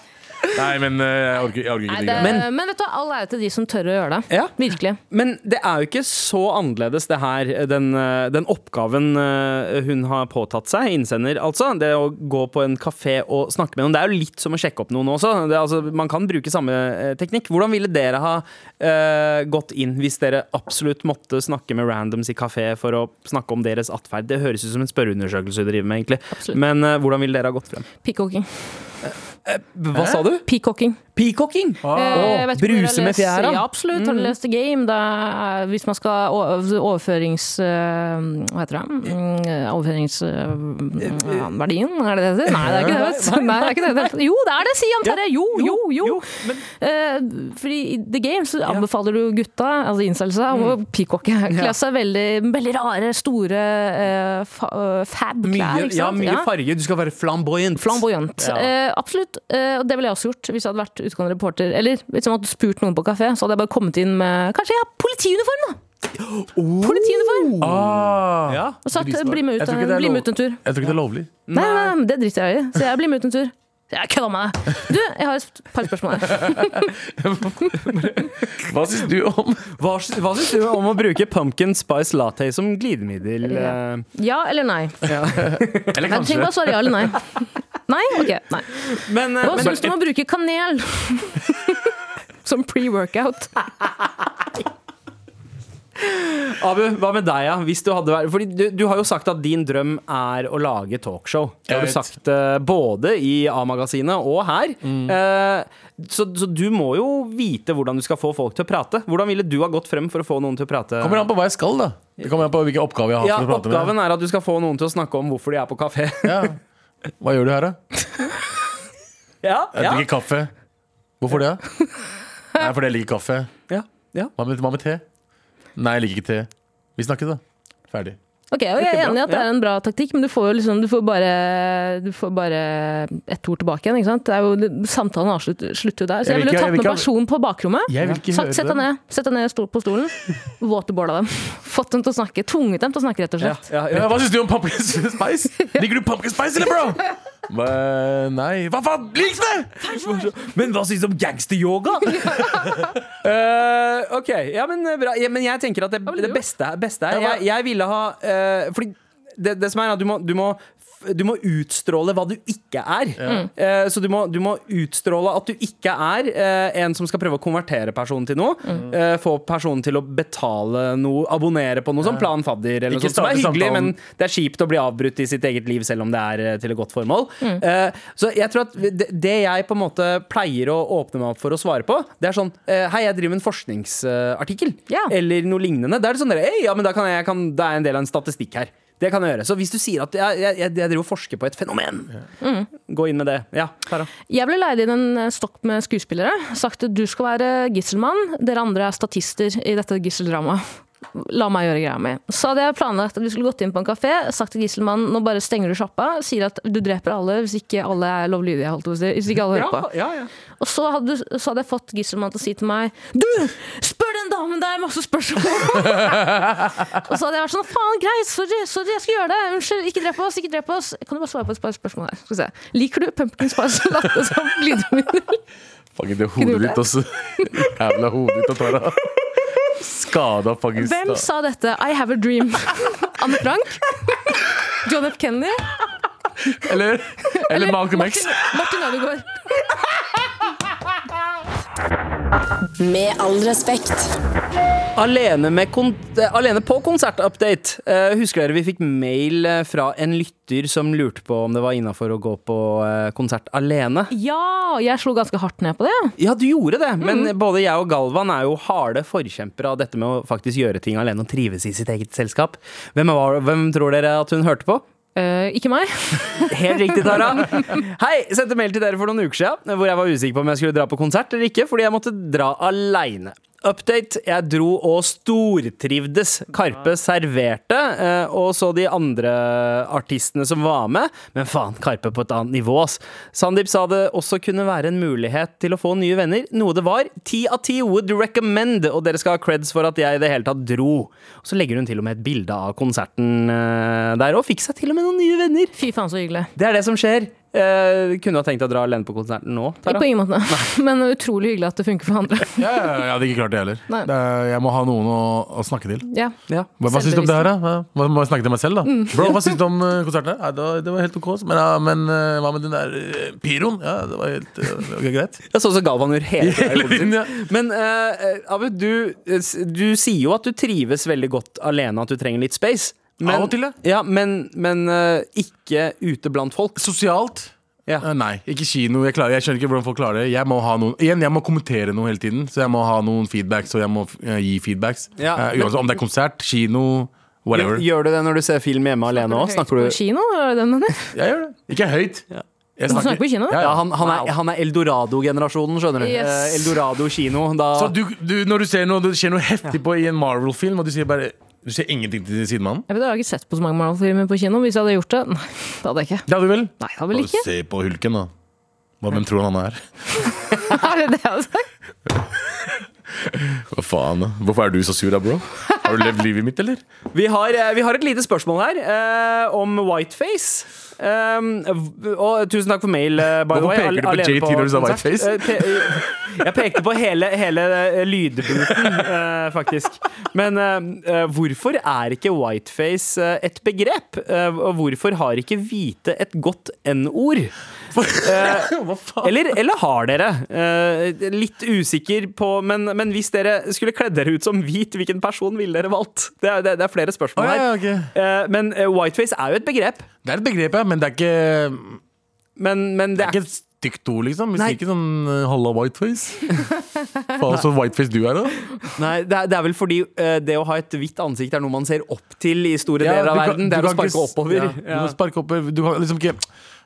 [laughs] Nei, men eh, jeg orker, jeg orker ikke Nei, det. men, men vet du, all ære til de som tør å gjøre det. Ja. Virkelig. Men det er jo ikke så annerledes, det her. Den, eh, den oppgaven eh, hun har påtatt seg, innsender altså. Det å gå på en kafé og snakke med noen. Det er jo litt som å sjekke opp noen også. Det, altså, man kan bruke samme teknikk. Hvordan ville dere ha uh, gått inn hvis dere absolutt måtte snakke med randoms i kafé for å snakke om deres atferd? Det høres ut som en spørreundersøkelse du driver med, egentlig. Absolutt. Men uh, hvordan ville dere ha gått frem? Peacocking. Hva sa du? Peacocking. Peacocking! Eh, om dere bruse med fjæra. Ja, absolutt. Har du lest The Game? Da, er- hvis man skal overførings... eh, Hva heter det? Mm, Overføringsverdien? Er det det det heter? Nei, det er ikke det. Vet. Nei, det er ikke det. Jo, det er det! Si han Terje! Jo, jo, jo! Eh, fordi i The Game så anbefaler du gutta, altså incelse, å peacocke. Kle seg veldig, veldig rare, store uh, fab-klær. Mye, ja, mye farge. Du skal være flamboyant. Flamboyant. Ja. Eh, absolutt. Eh, og det ville jeg også gjort hvis jeg hadde vært utgående reporter. Eller hvis jeg hadde spurt noen på kafé, så hadde jeg bare kommet inn med kanskje jeg har politiuniform, da! Politiuniform! Ah, Ja. Og sagt bli med ut, bli med ut en tur. jeg tror ikke det er lovlig. Nei, nei, nei, det driter jeg i. Så jeg blir med ut en tur. Jeg kødder med deg. Du, jeg har et par spørsmål. Hva syns du om Hva, hva syns du om å bruke pumpkin spice latte som glidemiddel? eh? Ja eller nei? Eller Jeg trenger kanskje bare svare ja eller nei. Nei? Ok. Nei. Men, eh, Hva men syns du om å bruke kanel? [laughs] Som pre-workout. Abu, hva med deg, ja? Hvis du hadde vært Fordi du, du har jo sagt at din drøm er å lage talkshow. Det har du sagt eh, både i A-magasinet og her. Mm. Eh, så, så du må jo vite hvordan du skal få folk til å prate. Hvordan ville du ha gått frem for å få noen til å prate? Kommer an på hva jeg skal, da. Det kommer an på hvilke oppgaver jeg har. ja, for å prate med Oppgaven er at du skal få noen til å snakke om hvorfor de er på kafé. [laughs] Ja. Hva gjør du her, da? [laughs] ja, Jeg ja, drikker kaffe. Hvorfor det? [laughs] Nei, fordi jeg liker kaffe. ja, ja. Hva med, hva med te? Nei, jeg liker ikke te. Vi snakkes, da. Ferdig. Ok, og Jeg er enig i at det er en bra taktikk, men du får liksom, du får bare, du får bare ett ord tilbake igjen. ikke sant? Det er jo, samtalen avslutter, slutter jo der. Så Jeg jeg ville jo tatt med personen på bakrommet. Jeg vil ikke Sagt, høre sett deg ned, sett deg ned stol på stolen. [laughs] Waterboarda dem. Fått dem til å snakke. Tvunget dem til å snakke, rett og ja, slett. ja, Ja, hva syns du om pumpkin spice? [laughs] Liker du pumpkin spice, eller, bro? Men, nei Hva faen? Liks det! Men hva syns du om gangsteryoga? uh, [laughs] ok, ja, men eh, bra. Ja, men jeg tenker at det, det beste, beste er jeg, jeg ville ha uh, Fordi det, det som er at du må, du må du må utstråle hva du ikke er. Eh, så du må, du må utstråle at du ikke er eh, en som skal prøve å konvertere personen til noe. Eh, få personen til å betale noe, abonnere på noe som Plan Fadder, eller noe sånt som er hyggelig, men det er kjipt å bli avbrutt i sitt eget liv selv om det er eh, til et godt formål. Eh, så jeg tror at det, det jeg på en måte pleier å åpne meg opp for å svare på, det er sånn eh, Hei, jeg driver med en forskningsartikkel. Ja. Eller noe lignende. Da er det sånn der, «Hei, ja, men da kan jeg, jeg kan, det er en del av en statistikk her. Det kan jeg gjøre. Så hvis du sier at jeg, jeg, jeg driver og forsker på et fenomen, gå inn med det. Ja, Tara. Jeg ble leid inn en eh, stokk med skuespillere. Sagt at du skal være gisselmann, dere andre er statister i dette gisseldramaet. La meg gjøre greia mi. Så hadde jeg planlagt at vi skulle gått inn på en kafé, sagt til gisselmannen nå bare stenger du sjappa, sier at du dreper alle hvis ikke alle er lovlydige. Hvis ikke alle hører på. ja, ja. Og så hadde, du- så hadde jeg fått gisselmannen til å si til meg Du! Spør den damen der masse spørsmål! [laughs] og så hadde jeg vært sånn Faen, greit, sorry, sorry, jeg skal gjøre det. Unnskyld, ikke drep oss, ikke drep oss. Kan du bare svare på et par spørsmål her? Skal vi se. Liker du pumpkin spice latte som [laughs] glidemiddel? Fucking det hodet ditt også. [laughs] Jævla hodet ditt, Tara. Skada fucking Hvem sa dette? I have a dream. [laughs] Anne Frank? John F. Kennedy? Eller, eller Malcolm X. Martin, Martin Ødegaard? [laughs] Med all respekt. Alene, med kon eh, alene på konsertupdate. Uh, husker dere vi fikk mail eh, fra en lytter som lurte på om det var innafor å gå på konsert alene? Ja, jeg slo ganske hardt ned på det. Ja, du gjorde det, men både jeg og Galvan er jo harde forkjempere av dette med å faktisk gjøre ting alene og trives i sitt eget selskap. Hvem, var, hvem tror dere at hun hørte på? Eh, ikke meg. [laughs] Helt riktig, Tara. Hei, sendte mail til dere for noen uker siden hvor jeg var usikker på om jeg skulle dra på konsert eller ikke, fordi jeg måtte dra aleine. Update. Jeg dro og stortrivdes. Karpe serverte, eh, og så de andre artistene som var med. Men faen, Karpe på et annet nivå, ass. Sandeep sa det også kunne være en mulighet til å få nye venner. Noe det var. Ti av ti would recommend, og dere skal ha creds for at jeg i det hele tatt dro. Og så legger hun til og med et bilde av konserten eh, der, og fikk seg til og med noen nye venner. Fy faen, så hyggelig. Det er det som skjer. Eh, kunne du ha tenkt å dra alene på konserten nå, Tara? På ingen måte. [laughs] Men utrolig hyggelig at det funker for andre. Ja, ja, ja, jeg hadde ikke klart det heller. Er, jeg må ha noen å, å snakke til. Ja. Ja. Hva, hva syns du om det her, da? Hva- må jeg snakke til meg selv, da? Bro, hva syns du om uh, konserten? Ja, det, var, det var helt ok. Men, ja, men eh, hva med den der uh, pyroen? Ja, det var helt uh, greit. [laughs] Det så som Galvan gjør hele [laughs] Hele tiden, ja. Men uh, Abu, du, eh, du sier jo at du trives veldig godt alene, at du trenger litt space. Men, Av og til, det. ja. Men, men eh, ikke ute blant folk. Sosialt? Ja. Eh, nei, ikke kino. Jeg, klarer, jeg skjønner ikke hvordan folk klarer det. Jeg må ha noen Igjen, jeg må kommentere noe hele tiden. Så jeg må ha noen feedbacks, og jeg må eh, gi feedbacks. Ja, Eh, men- uansett om det er konsert, kino, whatever. Gjør, gjør du det når du ser film hjemme alene òg? Snakker På du kino, er det den mener? Jeg gjør det. Ikke høyt. Jeg Du snakker på kino? Ja, ja, ja. han, han, er, han er Eldorado-generasjonen, skjønner du. Yes. Eh, Eldorado kino. Da Så du, du, når du ser noe, det skjer noe heftig på, i en Marvel-film, og du sier bare Du skjer ingenting til sidemannen? Jeg, vet, jeg har ikke sett på så mange Marvel-filmer på kino. Hvis jeg hadde gjort det, [laughs] nei, det hadde jeg ikke. Det hadde du vel? Nei, det hadde vel ikke. Se på hulken, da. Hva, hvem tror han er? [laughs] Er det det jeg hadde sagt? Hva faen? Hvorfor er du så sur da, bro? Har du levd livet mitt, eller? Vi har, eh, vi har et lite spørsmål her eh, om whiteface. Um, og tusen takk for mail, uh, by the Hvorfor way. peker du på JT når du sa whiteface? Eh, pe- jeg pekte på hele, hele lydbooten, eh, faktisk. Men eh, hvorfor er ikke whiteface et begrep? Og hvorfor har ikke hvite et godt n-ord? Eh, eller, eller har dere? Eh, litt usikker på men, men hvis dere skulle kledd dere ut som hvit, hvilken person ville dere valgt? Det er, det, er flere spørsmål her. ja, okay. Eh, men whiteface er jo et begrep. Det er et begrep, ja, men det er ikke, Men, men det det er ikke et stygt ord, liksom. Vi Nei. ikke sånn 'halla, whiteface'. [laughs] Faen, så whiteface du er, da. Nei, det er, det er vel fordi uh, det å ha et hvitt ansikt er noe man ser opp til i store Ja, deler av kan- verden. Det er å sparke oppover. Du må sparke oppover. Du kan liksom ikke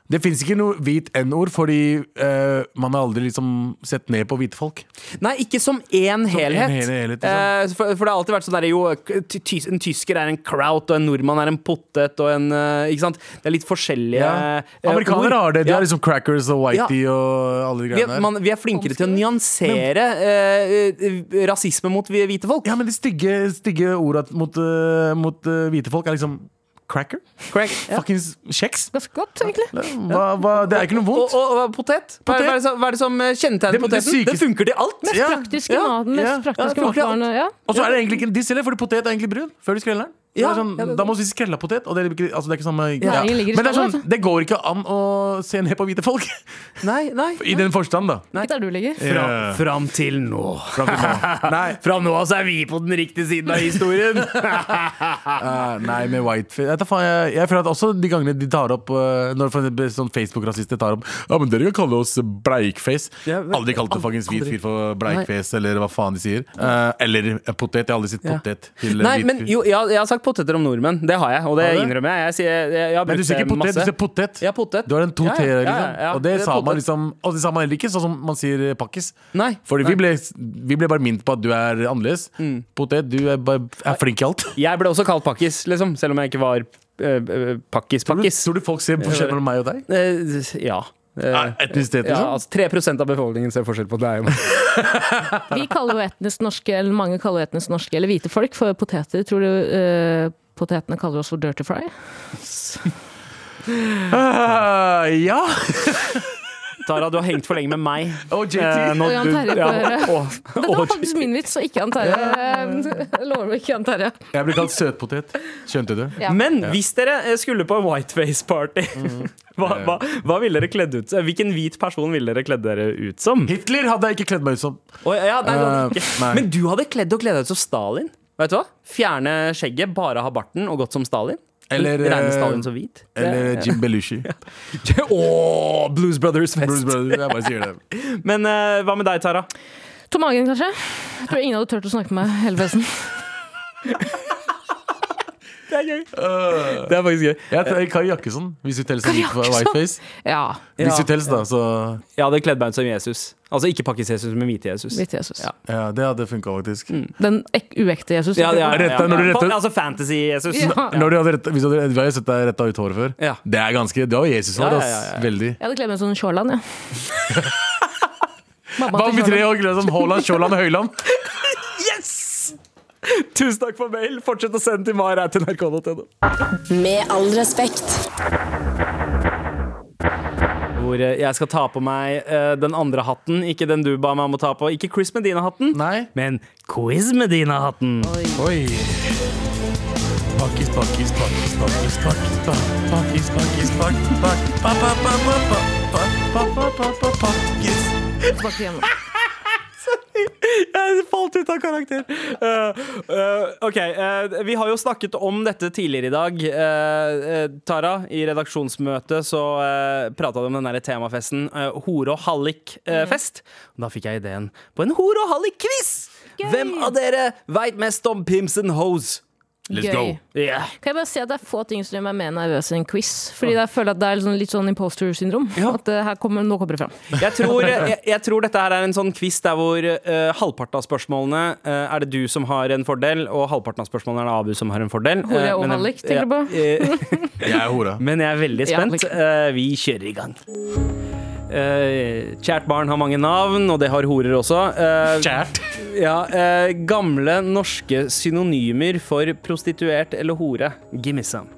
Det fins ikke noe hvit n-ord, fordi eh, man har aldri liksom sett ned på hvite folk. Nei, ikke som én helhet. en hel helhet, liksom. Eh, for, for det har alltid vært sånn der jo ty, ty, En tysker er en kraut, og en nordmann er en potet, og en eh, Ikke sant? Det er litt forskjellige Ja. eh, Amerikanere ord. har det. De har liksom crackers og whitey og alle de vi greiene er, der. man, vi er flinkere til å nyansere eh, eh, rasisme mot hvite folk. Ja, men de stygge, stygge orda mot, eh, mot eh, hvite folk er liksom cracker. Correct. Ja. Fuckings kjeks. Ganske godt, egentlig. Hva, hva, det er ikke noe vondt. og, og potet? Hva, Potet. hva, er det som, hva er det som eh, kjennetegner poteten? det? Det, funker til alt! Mest praktiske ja, maten. Mest ja. praktiske Ja. Ja. Og så er det egentlig ikke en diss fordi potet er egentlig brun før du skreller den. Ja, sånn, ja, det da må vi si skrella potet. Og det er ikke, altså det er ikke samme Ja, Men det, er sånn, det går ikke an å se ned på hvite folk. [laughs] Nei, nei. I den forstand, da. Ikke der du ligger. Fra, fram til nå. Fram til nå. [laughs] Nei, Fra nå av så er vi på den riktige siden av historien. uh, [laughs] nei, med whiteface jeg, faen, jeg, jeg føler at også de gangene de tar opp uh, Når sånn Facebook-rasister tar opp Ja, men dere kan kalle oss bleikface. Ja, men- aldri kalt det fuckings hvit fyr for bleikface, eller hva faen de sier. Uh, eller potet. Jeg har aldri sett Ja. potet til Nei, hvit men jo, jeg, jeg har sagt poteter om nordmenn. Det har jeg, og det Har innrømmer jeg. Jeg, sier, jeg, jeg Men du sier ikke potet, masse. du sier potet. Ja, potet. Du har en to t-er, liksom. Og det, Det sa sa man liksom Og det sa man heller ikke, sånn som man sier eh, pakkis. Nei. Fordi Nei. vi ble, vi ble bare minnet på at du er annerledes. Potet, du er, bare, er flink i alt. Jeg ble også kalt pakkis, liksom, selv om jeg ikke var pakkis-pakkis. Tror du folk ser forskjell mellom meg og deg? Eh, ja. Eh, Ja, Etnisitet, ja, liksom? altså 3% av befolkningen ser forskjell på deg og meg. [laughs] [laughs] Vi kaller jo etnisk norske, eller mange kaller jo etnisk norske, eller hvite folk, for poteter. Tror du uh, potetene kaller oss for dirty fry? Uh, [laughs] ja! Tara, du har hengt for lenge med meg. Og JT. Eh, nå- Og Jan Terje på ja, og- Dette var faktisk min vits, og ikke Jan Terje. [laughs] Jeg lover ikke Jan Terje. Jeg blir kalt søtpotet. Skjønte du? Ja. Men hvis dere eh, skulle på whiteface-party, Mm. [laughs] hva, hva, hva ville dere kledd ut Hvilken hvit person ville dere kledd dere ut som? Hitler hadde jeg ikke kledd meg ut som. Oh, ja, nei, Eh, nei. Men du hadde kledd og kledd deg ut som Stalin. Vet du hva? Fjerne skjegget, bare ha barten og gått som Stalin. Eller, Regne eh, Stalin som hvit. Eller Jim Belushi. [laughs] Åh, Blues Brothers-fest. Blues Brothers, jeg bare sier det. [laughs] Men uh, hva med deg, Tara? Tom Hagen, kanskje? Jeg tror ingen hadde turt å snakke med meg hele festen. [laughs] Det er gøy. Det er faktisk gøy. Jeg tar Kari Jakkesson, hvis du teller som whiteface. Ja. Hvis du teller, da, så Jeg hadde kledd meg ut som Jesus. Altså ikke pakkis-Jesus, men hvite-Jesus. Hvite Jesus. Ja. Ja, det hadde funka, faktisk. Den ek uekte Jesus. Ja, Retta- når du retter- Altså fantasy-Jesus. Ja. Hvis du hadde, vi har jo sett deg retta ut håret før. Ja. Det er ganske Det var Jesus-hår, Ja, ja, ja, ja. Veldig. Jeg hadde kledd meg som Sjåland, jeg. [laughs] Mamma Hva om med tre år Haaland, Sjåland og Høyland? [laughs] Tusen takk for mail. Fortsett å sende til mar.nrk.no. Med all respekt. Hvor eh, jeg skal ta på meg uh, den andre hatten. Ikke den du ba meg om å ta på. Ikke Chris Medina-hatten, Nei. men Quiz Medina-hatten. Oi. Pakkis, pakkis, pakkis, pakkis, pakkis, pakkis, pakkis, pakkis, pakkis, pakkis, pa- pa- pa- pa- pa- pa- pa- pa- pa- pa- pakkis. Jeg falt ut av karakter. Uh, uh, OK. Uh, vi har jo snakket om dette tidligere i dag. Tara, i redaksjonsmøtet så uh, prata du om den derre temafesten hore- og hallik-fest. Da fikk jeg ideen på en hore- og hallik-quiz! Hvem av dere veit mest om pimps and Hoes? Let's Gøy. go. Yeah. Kan jeg bare si at Det er få ting som gjør meg mer nervøs enn quiz. Fordi jeg føler at det er litt sånn, litt sånn imposter syndrom. Ja. At her kommer, Nå kommer det fram. [laughs] Jeg tror, jeg, jeg tror dette her er en sånn quiz der hvor uh, halvparten av spørsmålene uh, er det du som har en fordel, og halvparten av spørsmålene er det Abu som har en fordel. Hore Eh, og men hallik, tenker du på? [laughs] eh, Jeg er hora. Men jeg er veldig spent. Eh, vi kjører i gang. Eh, kjært barn har mange navn, og det har horer også. Eh, Kjært. Ja, eh, gamle norske synonymer for prostituert eller hore. Gimme some.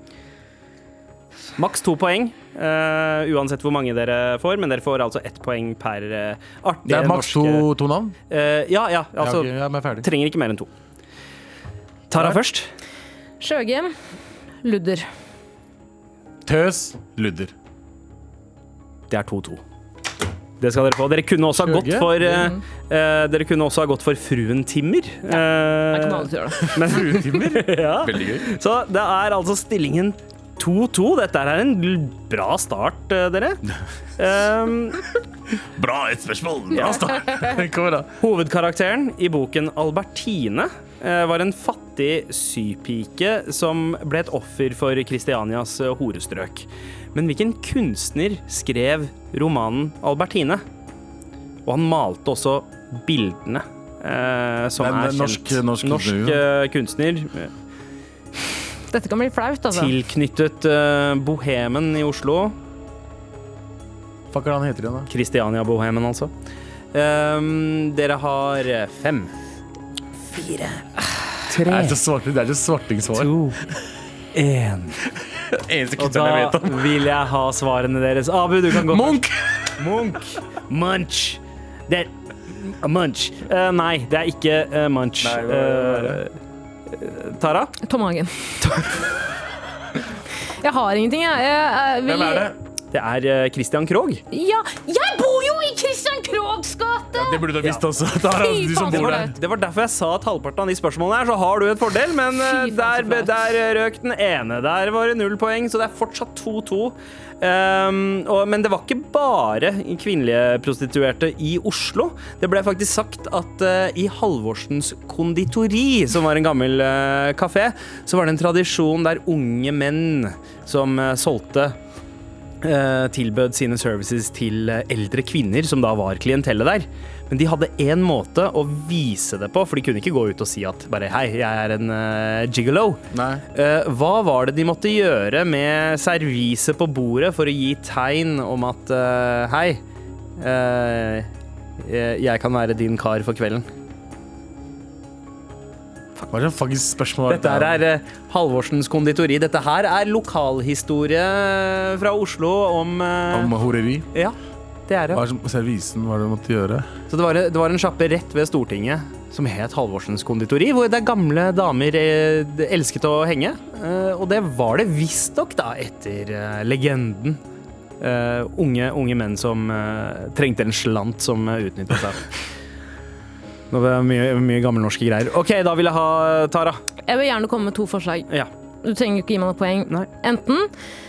Maks to poeng, eh, uansett hvor mange dere får. Men dere får altså ett poeng per uh, artige Det er maks to, norske to navn? Eh, Ja, ja. Altså, ja, ok, ja, men er ferdig. trenger ikke mer enn to. Tara først. Sjøgem. Ludder. Tøs. Ludder. Det er 2-2. Det skal dere få. Dere kunne også ha gått for uh, eh, Dere kunne også ha gått for Fruen Timmer. Jeg er ikke aldri gjøre det. men Fruen Timmer? [laughs] ja. Veldig gøy. Så det er altså stillingen 2-2. Dette er en bra start, eh, dere. Um, [laughs] Bra et spørsmål. Bra start. [laughs] Hovedkarakteren i boken Albertine eh, var en fattig sypike som ble et offer for Kristianias eh, horestrøk. Men hvilken kunstner skrev romanen Albertine? Og han malte også bildene. Eh, som men, er en norsk- kjent. norsk kunstner, eh, kunstner. Dette kan bli flaut, altså. Tilknyttet uh, Bohemen i Oslo. Hva hva han heter igjen, da? Christiania-bohemen, altså. Um, dere har eh, fem, fire, tre, det er så svartingsvar. to, én. [laughs] Eneste kunstneren jeg vet da vil jeg ha svarene deres. Abu, du kan gå. Munch! Munch. Munch. Det er Munch. Uh, nei, det er ikke uh, Munch. Nei, hva er det? Eh, Tara? Tom Hagen. Jeg har ingenting, jeg. jeg, jeg vil... Hvem er det? Det er Christian Krogh. Ja, jeg bor jo i Christian Kroghs gate! Det burde du ha visst også. Der, du som bor der. det. Det var derfor jeg sa at halvparten av de spørsmålene her, så har du et fordel, men uh, der, der røk den ene. Der var det null poeng, så det er fortsatt 2-2. Um, og, men det var ikke bare kvinnelige prostituerte i Oslo. Det ble faktisk sagt at uh, i Halvorsens konditori, som var en gammel uh, kafé, så var det en tradisjon der unge menn som uh, solgte eh, tilbød sine services til eldre kvinner, som da var klientellet der. Men de hadde én måte å vise det på, for de kunne ikke gå ut og si at bare hei, jeg er en uh, gigolo. Eh, hva var det de måtte gjøre med serviset på bordet for å gi tegn om at uh, hei, jeg- kan være din kar for kvelden? Hva er det faktisk spørsmål Dette her er eh, Halvorsens konditori. Dette her er lokalhistorie fra Oslo om, uh, Om horeri? Ja. Det er det. Hva er som- servisen, hva er det du måtte gjøre? Så det var, det var en sjappe rett ved Stortinget som het Halvorsens konditori, hvor det gamle damer eh, elsket å henge. Eh, og det var det visstnok, da, etter eh, legenden. Uh, unge, unge menn som uh, trengte en slant som uh, utnyttet seg. Nå ble det mye, mye gammelnorske greier. OK, da vil jeg ha Tara. Jeg vil gjerne komme med to forslag. Ja. Du trenger ikke gi meg noe poeng. Nei. Enten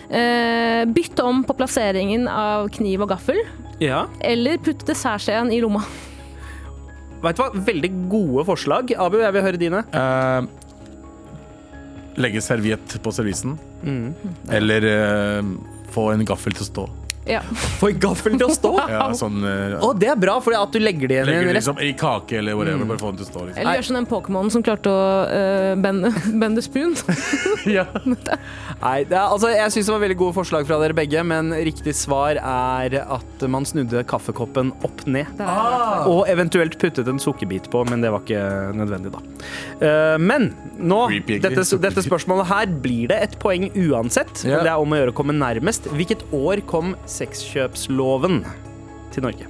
eh, bytte om på plasseringen av kniv og gaffel, ja. eller putte dessertskjeen i lomma. Vet du hva? Veldig gode forslag. Abu, jeg vil høre dine. Eh, legge serviett på servisen. Mm. Eller eh, få en gaffel til å stå. Ja. Få gaffel til å stå! [laughs] Ja, sånn eh, Og det er bra, for at du legger det igjen i Legger en det liksom i kake eller whatever. Bare få den til å stå. Liksom. Eller gjør som den Pokémon som klarte å uh, bende, [laughs] bende spoon. [laughs] Ja. Nei, det er, altså, jeg syns det var veldig gode forslag fra dere begge, men riktig svar er at man snudde kaffekoppen opp ned. Ah. Og eventuelt puttet en sukkerbit på, men det var ikke nødvendig, da. Eh, men nå, Creepy, egentlig. dette, dette spørsmålet her blir det et poeng uansett. Ja. Det er om å gjøre å komme nærmest. Hvilket år kom sexkjøpsloven til Norge?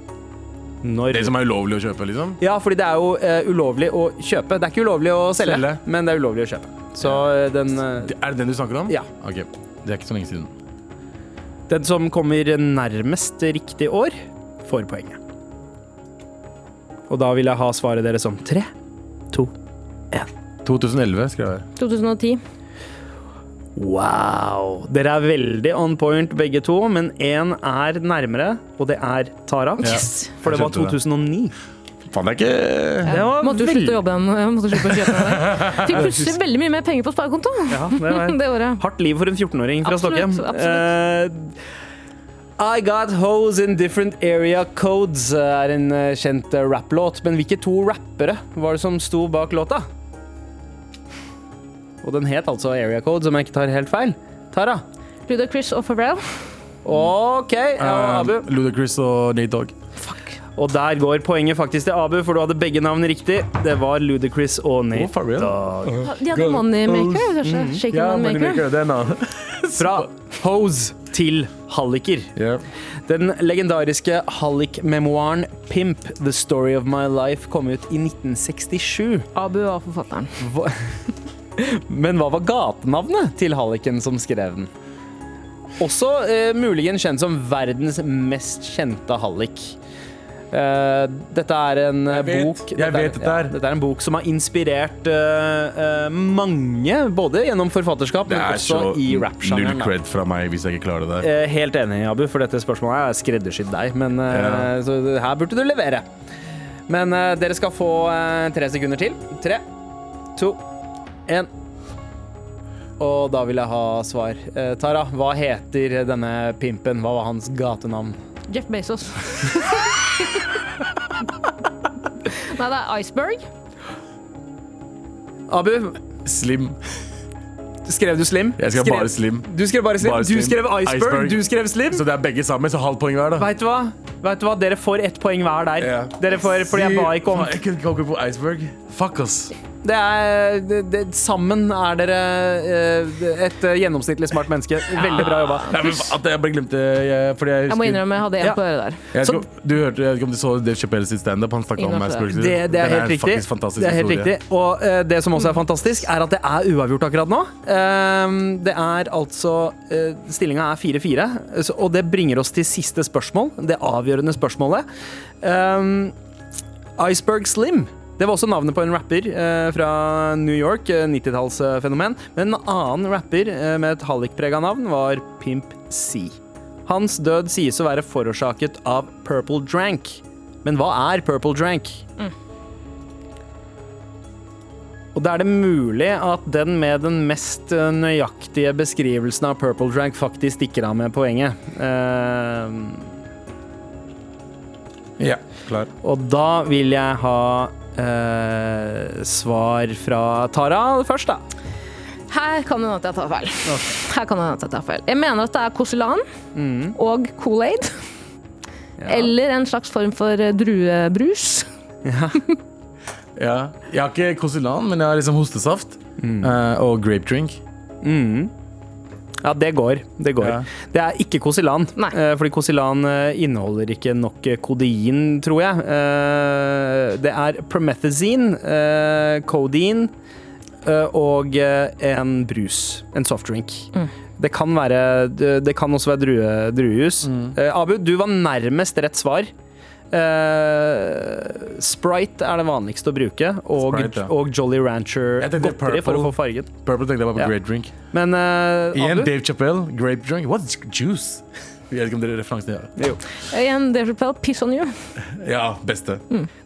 Når Det som er ulovlig å kjøpe, liksom. Ja, fordi det er jo eh, ulovlig å kjøpe. Det er ikke ulovlig å selge, Selge. men det er ulovlig å kjøpe. Så eh, den, eh, Er det den du snakker om? Ja. Ok, Det er ikke så lenge siden. den som kommer nærmest riktig år, får poenget. Og da vil jeg ha svaret deres som tre, to 2011 skrev jeg. 2010. Wow! Dere er veldig on point begge to, men én er nærmere, og det er Tara. Yes. For det var 2009. Faen, det er ikke Det var Måtte jo slutte å jobbe igjen. Måtte slutte å kjøpe. [laughs] Fikk plutselig veldig mye mer penger på sparekonto Ja, det var [laughs] det året. hardt liv for en 14-åring fra Stockholm. Eh, I Got Hoes in Different Area Codes er en eh, kjent eh, rapplåt, men hvilke to rappere var det som sto bak låta? Og den het altså Area Code, som jeg ikke tar helt feil. Tara. Ludacris og Pharrell. OK, ja, Abu. Eh, Ludacris og Nate Dogg. Og der går poenget faktisk til Abu, for du hadde begge navn riktig. Det var Ludacris og Nate oh, Dog. Dogg. De hadde Moneymaker, kanskje? Mm. Shaken Moneymaker. det er navn. [laughs] Fra hose til halliker. Yeah. Den legendariske hallik-memoaren Pimp, The Story of My Life, kom ut i 1967. Abu var forfatteren. Hva- Men hva var gatenavnet til halliken som skrev den? Også eh, muligens kjent som verdens mest kjente hallik. Eh, dette er en eh, Jeg vet. bok Jeg dette er- vet dette er, Ja, dette er en bok som har inspirert eh, eh, mange, både gjennom forfatterskap, men også så i rap-sjangeren. Null cred fra meg hvis jeg ikke klarer det der. Eh, Helt enig, Abu, for dette spørsmålet er skreddersydd deg. Men Ja. så her burde du levere. Men dere skal få tre sekunder til. Tre, to, én. Og da vil jeg ha svar. Eh, Tara, hva heter denne pimpen? Hva var hans gatenavn? Jeff Bezos. [laughs] Nei, det er Iceberg. Abu, Slim. skrev du Slim? Jeg skrev Skrev- bare Slim. Du skrev bare Slim. Bare Du skrev Iceberg. Iceberg. Du skrev Slim. Så det er begge sammen, så halvt poeng hver, da. Vet du hva? Vet du hva? Dere får ett poeng hver der. Yeah. Dere får, fordi jeg ba ikke om Jeg kunne ikke komme på Iceberg. Fuck, ass. Det er, det, det, sammen er dere eh, et eh, gjennomsnittlig smart menneske. Veldig bra jobba. Nei, men at jeg bare glemte jeg, fordi jeg Jeg må innrømme, jeg hadde en Ja. på øret der. Jeg Så- skal, du hørte, jeg vet ikke om du så Dave Chappelle sitt standup. Han snakka om meg. Det, det er Den helt riktig. Det er helt riktig. Og uh, det som også er fantastisk, er at det er uavgjort akkurat nå. Uh, det er altså uh, Stillinga er 4-4, og det bringer oss til siste spørsmål. Det avgjørende spørsmålet. Ehm, Iceberg Slim. Det var også navnet på en rapper eh, fra New York, eh, 90-tallsfenomen. Men en annen rapper eh, med et hallikprega navn var Pimp C. Hans død sies å være forårsaket av Purple Drank. Men hva er Purple Drank? Og da er det mulig at den med den mest eh, nøyaktige beskrivelsen av Purple Drank faktisk stikker av med poenget. Eh, Ja, klar. og da vil jeg ha eh, svar fra Tara først, da. Her kan det hende at jeg tar feil. Her kan det hende at jeg tar feil. Jeg mener at det er Koselan og Kool-Aid. Eller en slags form for eh, druebrus. Ja. [laughs] Jeg har ikke Koselan, men jeg har liksom hostesaft. mm. og grape drink. Mm. Ja, det går. Det går. Ja. Det er ikke Kosilan, Nei. eh, fordi Kosilan eh, inneholder ikke nok eh, kodein, tror jeg. Eh, Det er promethazine, Kodein eh, og eh, en brus. En softdrink. Mm. Det kan være Det det kan også være drue, druejus. Mm. Abu, du var nærmest rett svar. Eh, Sprite er det vanligste å bruke, og, Sprite, ja. og Jolly Rancher Jeg godteri for å få fargen. Purple tenkte jeg var på Ja. grape drink. Men uh, Igjen? Dave Chappelle, grape drink. What's juice? [laughs] Jeg vet ikke om dere er referansen gjør. Jo. Igjen, Dave Chappelle, piss on you. ja, beste.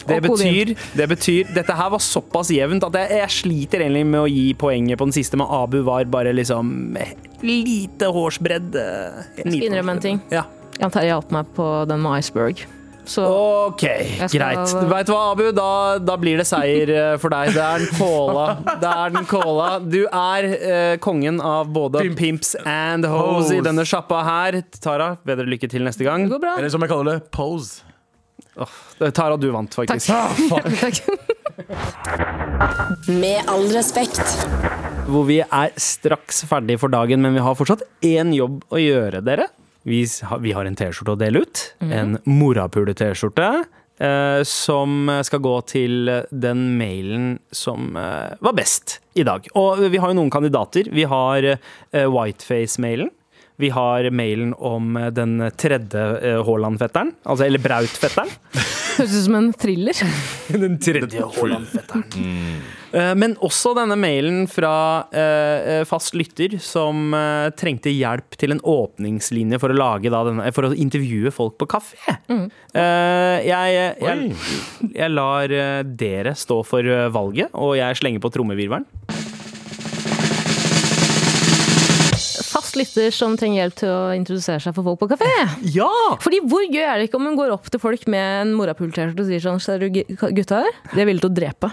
Det betyr, det betyr Dette her var såpass jevnt at jeg, jeg sliter egentlig med å gi poenget på den siste, men Abu var bare liksom lite hårsbredd. eh, jeg liten Innrømme en ting. Ja. Jan Terje hjalp meg på den med iceberg. Så OK, skal- greit. Veit du hva, Abu? Da, da blir det seier eh, for deg. Det er den kåla. Det er den cola. Du er eh, kongen av både Pimp. pimps and hoes i denne sjappa her. Tara, bedre lykke til neste gang. det går bra. Eller som jeg kaller det, pose. Tara, du vant, faktisk. [laughs] Takk. Med all respekt. hvor vi er straks ferdig for dagen, men vi har fortsatt én jobb å gjøre, dere. Vi, vi har en T-skjorte å dele ut. En morapule-T-skjorte. Eh, som skal gå til den mailen som eh, var best i dag. Og vi har jo noen kandidater. Vi har eh, Whiteface-mailen. Vi har mailen om eh, den tredje eh, Haaland-fetteren. Altså, eller Braut-fetteren. [laughs] Høres ut som en thriller. [laughs] Den tredje Haaland-fetteren. Eh, Men også denne mailen fra eh, fast lytter som eh, trengte hjelp til en åpningslinje for å lage da denne, for å intervjue folk på kafé. Eh, jeg, jeg, jeg lar eh, dere stå for eh, valget, og jeg slenger på trommevirvelen. Fast lytter som trenger hjelp til å introdusere seg for folk på kafé. Ja! Fordi Hvor gøy er det ikke om hun går opp til folk med en morapul-T-skjorte og sier sånn Ser du gutta her? De er villige til å drepe.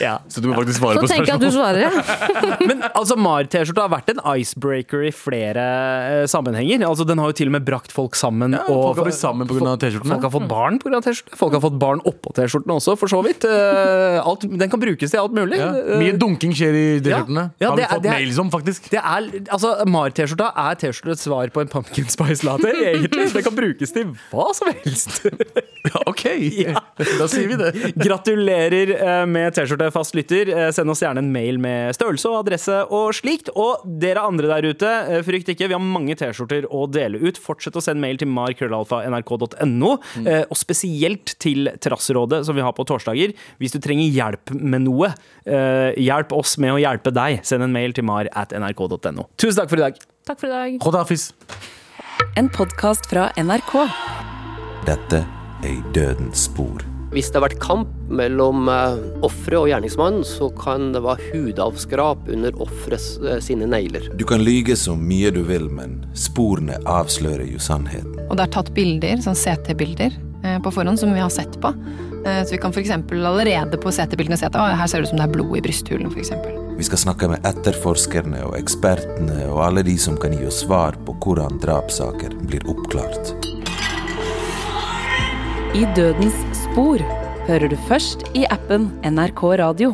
ja. Så du må faktisk svare Så på tenker jeg at du spørsmålet. svarer, ja. [laughs] Men altså, Mar-T-skjorta har vært en icebreaker i flere eh, sammenhenger. Altså, Den har jo til og med brakt folk sammen. Ja, og folk har blitt sammen på grunn av T-skjortene. Folk har fått barn pga. T-skjorte. Folk har fått barn oppå T-skjortene også, for så vidt. Eh, Alt, den kan brukes til alt mulig. Ja. Eh, Mye dunking skjer i T-skjortene. Ja, har vi det er- fått det er- mails om, faktisk. det er, altså, Mar-T-skjorta er T-skjortets svar på en pumpkin spice latte, [laughs] egentlig. Det kan brukes til hva som helst. [laughs] Ja, ok, da sier vi det. Gratulerer eh, med T-skjorte, fast lytter. Eh, Send oss gjerne en mail med størrelse og adresse og slikt. Og dere andre der ute, eh, frykt ikke, vi har mange T-skjorter å dele ut. Fortsett å sende mail til markrøllalfa.nrk.no, mm. og spesielt til Terrasserådet, som vi har på torsdager. Hvis du trenger hjelp med noe, eh, hjelp oss med å hjelpe deg. Send en mail til mar at nrk.no. Tusen takk for i dag. Takk for i dag. Khodafis. En podkast fra NRK. Dette er i dødens spor. Hvis det har vært kamp mellom eh, offeret og gjerningsmannen, så kan det være hudavskrap under offeret eh, sine negler. Du kan lyge så mye du vil, men sporene avslører jo sannheten. Og det er tatt bilder, sånn CT-bilder, eh, på forhånd som vi har sett på. Eh, Så vi kan f.eks. allerede på CT-bildene se at her ser det ut som det er blod i brysthulen, f.eks. Vi skal snakke med etterforskerne og ekspertene og alle de som kan gi oss svar på hvordan drapssaker blir oppklart. I dødens spor hører du først i appen NRK Radio.